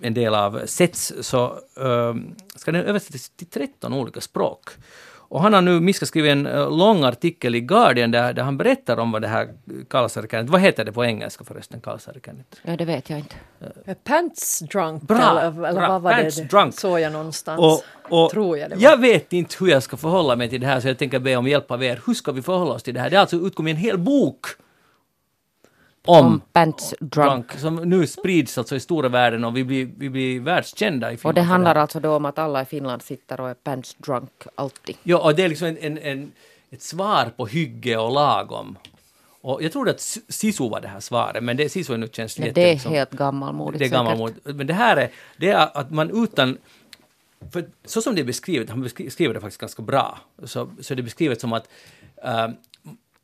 en del av SETS, så uh, ska den översättas till 13 olika språk. Och han har nu, Miska skrivit en uh, lång artikel i Guardian där, där han berättar om vad det här kalsarikannet, vad heter det på engelska förresten, kalsarikannet? Ja, det vet jag inte. Uh, pants drunk, bra, eller, eller bra, vad var pants det? Drunk. Såg jag någonstans. Och, och tror jag det var. Jag vet inte hur jag ska förhålla mig till det här, så jag tänker be om hjälp av er. Hur ska vi förhålla oss till det här? Det har alltså utkommit en hel bok om, Pants Drunk. drunk. Som nu sprids alltså i stora världen och vi blir, vi blir världskända i Finland. Och det handlar alltså då om att alla i Finland sitter och är Pants Drunk alltid. Ja, och det är liksom en, en, en ett svar på hygge och lagom. Och jag trodde att Sisu var det här svaret, men det, Sisu är nu känns ja, Det är liksom, helt gammalmodigt Det är gammalmodigt. Men det här är, det är att man utan för så som det är beskrivet, han beskriver det faktiskt ganska bra, så, så är det beskrivet som att uh,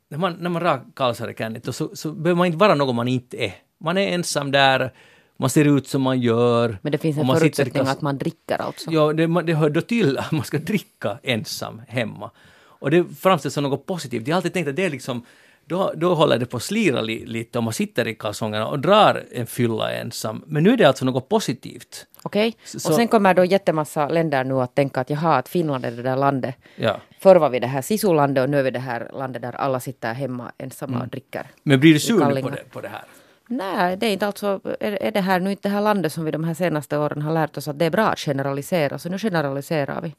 när man, när man rak kalsarikännit så, så behöver man inte vara någon man inte är. Man är ensam där, man ser ut som man gör. Men det finns en förutsättning att man dricker alltså? Ja, det, det hör då till att man ska dricka ensam hemma. Och det framställs som något positivt. Jag har alltid tänkt att det är liksom då, då håller det på att slira li, lite om man sitter i kalsongerna och drar en fylla ensam. Men nu är det alltså något positivt. Okej, okay. och sen kommer då jättemassa länder nu att tänka att jaha, att Finland är det där landet. Ja. Förr var vi det här sisulandet och nu är vi det här landet där alla sitter hemma ensamma mm. och dricker. Men blir du sur på det, på det här? Nej, det är inte alltså, är, är det här nu inte det här landet som vi de här senaste åren har lärt oss att det är bra att generalisera, så nu generaliserar vi.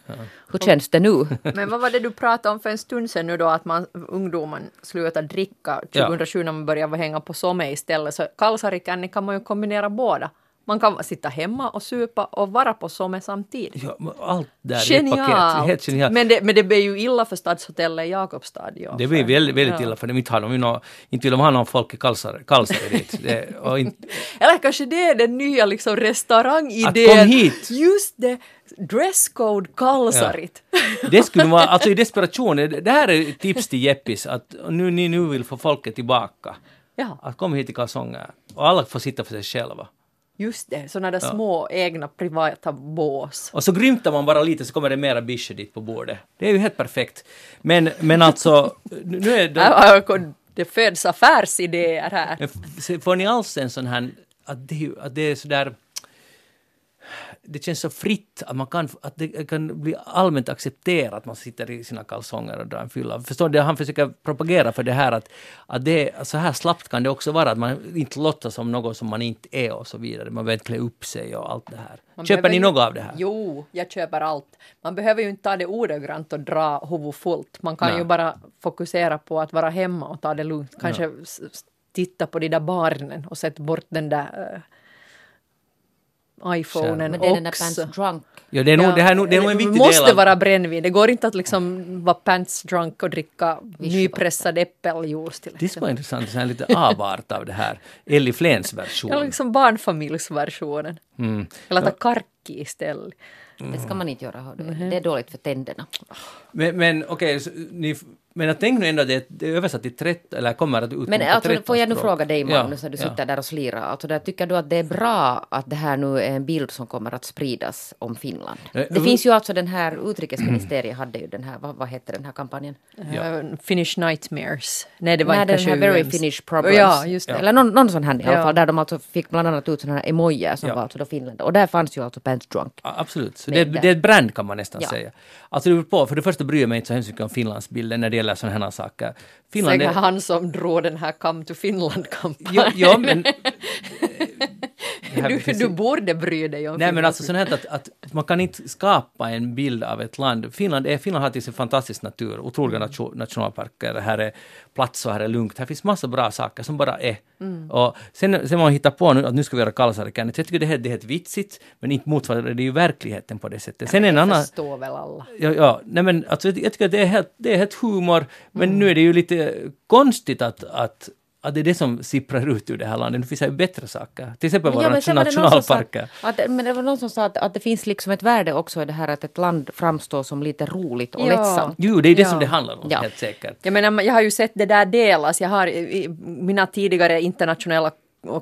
Hur känns det nu? [LAUGHS] Men vad var det du pratade om för en stund sedan nu då att man, ungdomen slutar dricka 2007 när man började hänga på somme istället. Så kalsarikanni kan man ju kombinera båda. Man kan sitta hemma och supa och vara på somme samtidigt. Ja, allt där i ett paket. Genialt! Helt genialt. Men, det, men det blir ju illa för stadshotellet i Jakobstad. Ja, Det blir väldigt, väldigt ja. illa för de inte har de nå- inte vill de ha någon folk i kalsare dit. Det, och inte, [LAUGHS] Eller kanske det är den nya liksom restaurangidén. Att kom hit. Just det! Dresscode kalsarit. det skulle vara, alltså i desperation, det här är tips till Jeppis att nu, ni nu vill få folket tillbaka. Ja, Att kom hit i kalsonger. Och alla får sitta för sig själva. Just det. Sådana där små egna privata bås. Och så grymtar man bara lite så kommer det mera bische dit på bordet. Det är ju helt perfekt. Men, men alltså, nu är det... [LAUGHS] Det föds affärsidéer här. Får ni alls en sån här, att det, att det är sådär, det känns så fritt att man kan, att det kan bli allmänt accepterat att man sitter i sina kalsonger och drar en fylla. Förstår du? Han försöker propagera för det här att, att det, så här slappt kan det också vara, att man inte låtsas som något som man inte är och så vidare. Man behöver inte klä upp sig och allt det här. Man Köper ni ju- något av det här? Jo, jag köper allt. Man behöver ju inte ta det ordagrant och dra huvudet fullt. Man kan Nej. ju bara fokusera på att vara hemma och ta det lugnt. Kanske s- titta på de där barnen och sätta bort den där uh, iPhonen Men det är den där också. Pants Drunk. Ja, det är nog, det här, det är nog en viktig måste del av... vara brännvin. Det går inte att liksom vara pants drunk och dricka nypressad äppeljuice till Det skulle vara intressant, så här lite avart av det här. [LAUGHS] Ellie Flens version. Ja, liksom barnfamiljsversionen. Mm. Eller ta karki istället. Det ska man inte göra. du. Det är dåligt för tänderna. Men, men okej, ni, men jag tänker nu ändå att det, det är översatt till 13, eller kommer att utkomma Men alltså, 13 får jag nu språk. fråga dig Ja, Magnus, när du ja. sitter där och slirar. Alltså, där, tycker du att det är bra att det här nu är en bild som kommer att spridas om Finland? Eh, Det uh, finns ju alltså den här utrikesministeriet hade ju den här, vad, vad hette den här kampanjen? Eh, Finnish Nightmares. Nej, det var Nej, inte den här Very. Finnish Problems. Ja, just det. Eller någon, någon sån här i alla Ja. fall, där de alltså fick bland annat ut såna här emojier som Ja. var alltså då Finland. Och där fanns ju alltså Pants Drunk. Ja, Absolut, så det, det. det är ett brand kan man nästan Ja. säga. Alltså det beror på, för det första bryr jag mig inte så hemskt mycket om Finlandsbilden när det gäller sådana här saker. Finland Säkert är... han som drog den här Come to Finland-kampanjen. Ja, ja, men... [LAUGHS] Här Du, du borde bry dig om Nej men alltså sånt här att, att man kan inte skapa en bild av ett land. Finland, är, Finland har till sin fantastisk natur, otroliga Mm. nation, nationalparker, här är plats och här är lugnt. Här finns massa bra saker som bara är. Mm. Och sen, sen man hittar på nu att nu ska vi göra kalsarikannet, jag tycker det är, det är helt vitsigt, men inte motsvarande det är ju verkligheten på det sättet. Sen en annan... förstår väl alla. Ja, ja, nej men alltså, jag tycker att det är helt, det är helt humor, men Mm. nu är det ju lite konstigt att, att, att det är det som sipprar ut ur det här landet. Det finns ju bättre saker. Till exempel våra sa nationalparker. Att, men det var någon som sa att, att det finns liksom ett värde också i det här att ett land framstår som lite roligt och Ja. lättsamt. Jo, det är det Ja. som det handlar om, Ja. helt säkert. Jag menar, jag har ju sett det där delas. Jag har i- i- mina tidigare internationella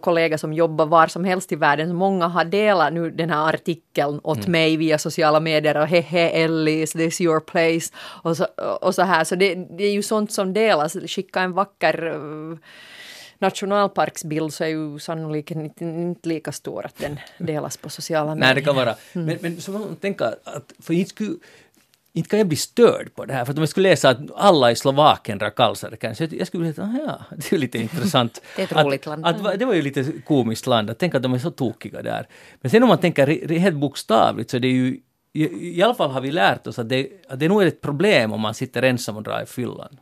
kollegor som jobbar var som helst i världen, många har delat nu den här artikeln åt Mm. mig via sociala medier och hehe Ellis, this your place och så, och så här. Så det, det är ju sånt som delas. Skicka en vacker uh, nationalparksbild så är ju sannolikt inte, inte lika stor att den delas på sociala medier. Nej, det kan vara. Mm. Men, men så man tänka att, för inte skulle inte kan jag bli störd på det här, för att om jag skulle läsa att alla i Slovakien drar kalsare kanske, jag, skulle bli ah, ja, [LAUGHS] det är lite intressant. [LAUGHS] Det är ett att, roligt land. Att, va- det var ju lite komiskt land, att tänka att de är så tokiga där. Men sen om man tänker helt bokstavligt så är det ju, i, i alla fall har vi lärt oss att det, att det nog är ett problem om man sitter ensam och drar i fyllan.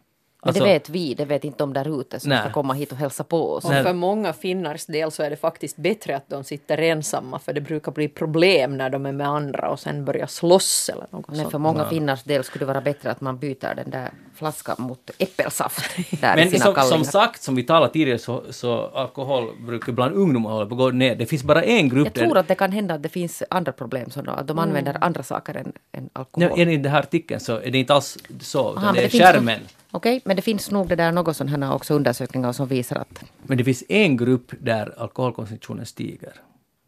Men Alltså- det vet vi, det vet inte de där ute som Nej. ska komma hit och hälsa på oss. Och för många finnars del så är det faktiskt bättre att de sitter ensamma för det brukar bli problem när de är med andra och sen börjar slåss eller något Men sånt. för många finnars del skulle det vara bättre att man byter den där flaskan mot äppelsaft [LAUGHS] där i Men som, som sagt, som vi talade tidigare, så, så alkoholbruk bland ungdomar håller på att gå ner. Det finns bara en grupp Jag tror att det kan hända att det finns andra problem, så då, att de använder andra saker än, än alkohol. Nej, enligt den här artikeln så är det inte alls så, utan Aha, det är finns skärmen. nog- Okej, men det finns nog det där något sådana också undersökningar som visar att Men det finns en grupp där alkoholkonsumtionen stiger.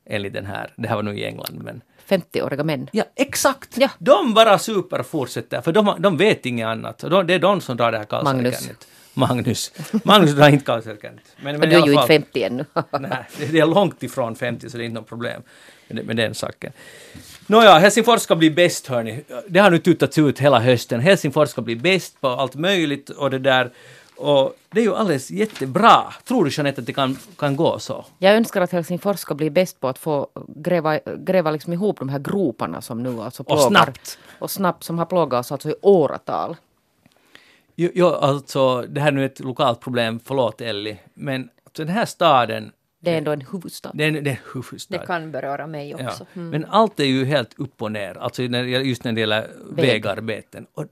Enligt den här, det här var nu i England men... 50-åriga män. Ja, exakt! Ja. De bara super fortsätter, för de, de vet inget annat. De, det är de som drar det här kalsarikannet. Magnus. Magnus drar inte kalsarikannet. Men, [LAUGHS] Men du är ju inte fall- 50 ännu. [LAUGHS] Nej, det- är långt ifrån 50 så det är inte något problem med den saken. Nåja, Helsingfors ska bli bäst hörni. Det har nu tuttats ut hela hösten. Helsingfors ska bli bäst på allt möjligt och det där Och det är ju alldeles jättebra. Tror du Jeanette att det kan, kan gå så? Jag önskar att Helsingfors ska bli bäst på att få gräva, gräva liksom ihop de här groparna som nu alltså plågar. Och snabbt. Och snabbt som har plågat oss alltså i åratal. Jo, jo, alltså det här är nu ett lokalt problem, förlåt Elli, men alltså, den här staden, Det är ändå en huvudstad. det är, en- det är en huvudstad. Det kan beröra mig Ja. också. Mm. Men allt är ju helt upp och ner, alltså just när det gäller Väg. vägarbeten. Och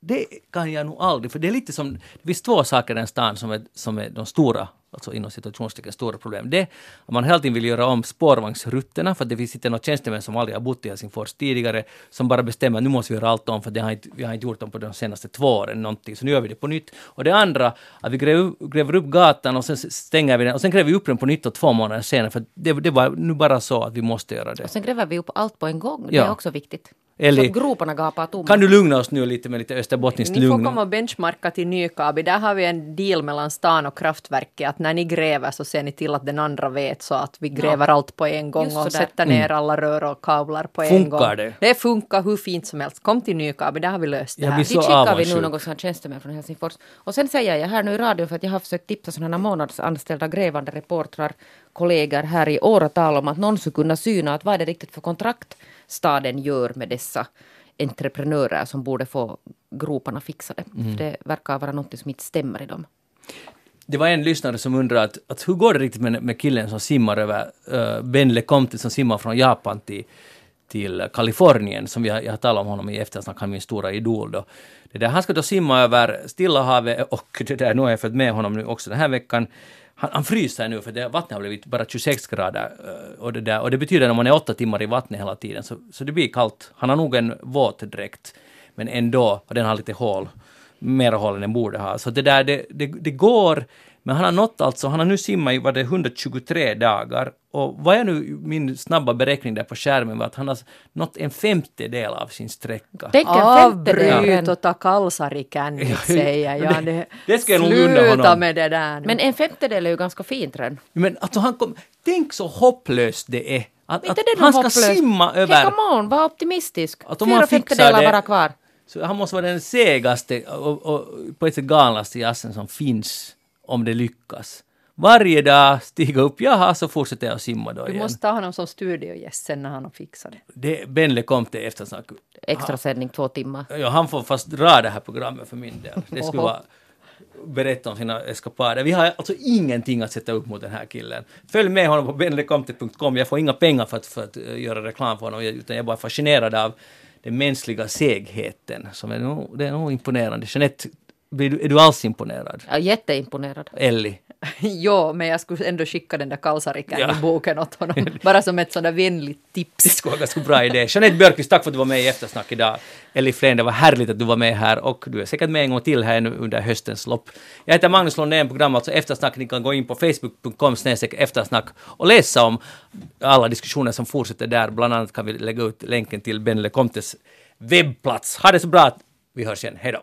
det kan jag nog aldrig, för det är lite som, det finns två saker i den stan som är, som är de stora, alltså inom situationstecken stora problem. Det att man hela tiden vill göra om spårvagnsrutterna för att det finns inte några tjänstemän som aldrig har bott i Helsingfors tidigare som bara bestämmer nu måste vi göra allt om för det har inte, vi har inte gjort dem på de senaste två åren någonting, så nu gör vi det på nytt. Och det andra, att vi gräver, gräver upp gatan och sen stänger vi den och sen gräver vi upp den på nytt och två månader senare för det, det var nu bara så att vi måste göra det. Och sen gräver vi upp allt på en gång. Det Ja. är också viktigt. Eller- Så groparna gapar tomma. Kan du lugna oss nu lite med lite österbottniskt Ni får lugn? komma och benchmarka till Nykabi. Där har vi en deal mellan stan och kraftverket att när ni gräver så ser ni till att den andra vet så att vi gräver allt på en gång Just och sådär. sätter ner alla rör och kablar på en Mm. Funkar gång. det? Det funkar hur fint som helst. Kom till Nykabi, där har vi löst det här. Dit skickar vi nu någon sån här tjänstemän från Helsingfors. Och sen säger jag här nu i radio för att jag har försökt tipsa sådana månadsanställda grävande reportrar, kollegor här i åratal om att någon skulle kunna syna att vad är det riktigt för kontrakt staden gör med dessa entreprenörer som borde få groparna fixade. Mm. För det verkar vara något som inte stämmer i dem. Det var en lyssnare som undrade att, att hur går det riktigt med, med killen som simmar över uh, Ben LeComte som simmar från Japan till, till Kalifornien, som vi har, jag har talat om honom i eftersnack, han är min stora idol då. Det där, han ska då simma över Stilla havet och [LAUGHS] det där, nu har jag följt med honom nu också den här veckan. Han, han fryser nu för det, vattnet har blivit bara 26 grader eh, och det, där, och det betyder att om man är åtta timmar i vattnet hela tiden så, så det blir kallt. Han har nog en våtdräkt men ändå, och den har lite hål, mera hål än den borde ha. Så det där, det, det, det går, men han har nått alltså, han har nu simmat i vad det är, 123 dagar och vad är nu min snabba beräkning där på skärmen var att han har nått en femtedel av sin sträcka. Tänk en femtedel. Och ta kalsarikan, Ja, säger jag. [LAUGHS] det- Det, ska jag nog unna honom. med det där nu. Men en femtedel är ju ganska fint redan. Men alltså han kom, tänk så hopplöst det är. Att, att han ska hopplöst. simma Hey, över. come on, var optimistisk. Att om Fyra femtedelar bara kvar. Så han måste vara den segaste och, och på ett sätt galnaste jassen som finns om det lyckas. Varje dag stiga upp, jaha, så fortsätter jag att simma då Du igen. måste ta honom som studiogäst sen när han har fixat det. Det, ben LeComte eftersnack. Extra sändning två timmar. Ja, han får fast dra det här programmet för min del. Det skulle vara berätta om sina eskapader. Vi har alltså ingenting att sätta upp mot den här killen. Följ med honom på benlecomte.com. Jag får inga pengar för att, för att eh, göra reklam för honom, utan jag är bara fascinerad av den mänskliga segheten. Som är nog, det är nog imponerande. Jeanette, du, är du alls imponerad? Är jätteimponerad. Ellie? [LAUGHS] jo, men jag skulle ändå skicka den där kalsarikan Ja. i boken åt honom. Bara som ett sådant vänligt Det tips. skulle vara ganska bra idé. Jeanette Björkqvist, tack för att du var med i Eftersnack idag. Ellie Flen, det var härligt att du var med här och du är säkert med en gång till här nu under höstens lopp. Jag heter Magnus Lundén, program alltså Eftersnack. Ni kan gå in på facebook.com eftersnack och läsa om alla diskussioner som fortsätter där. Bland annat kan vi lägga ut länken till Ben LeComtes webbplats. Ha det så bra. Vi hörs igen. Hej då.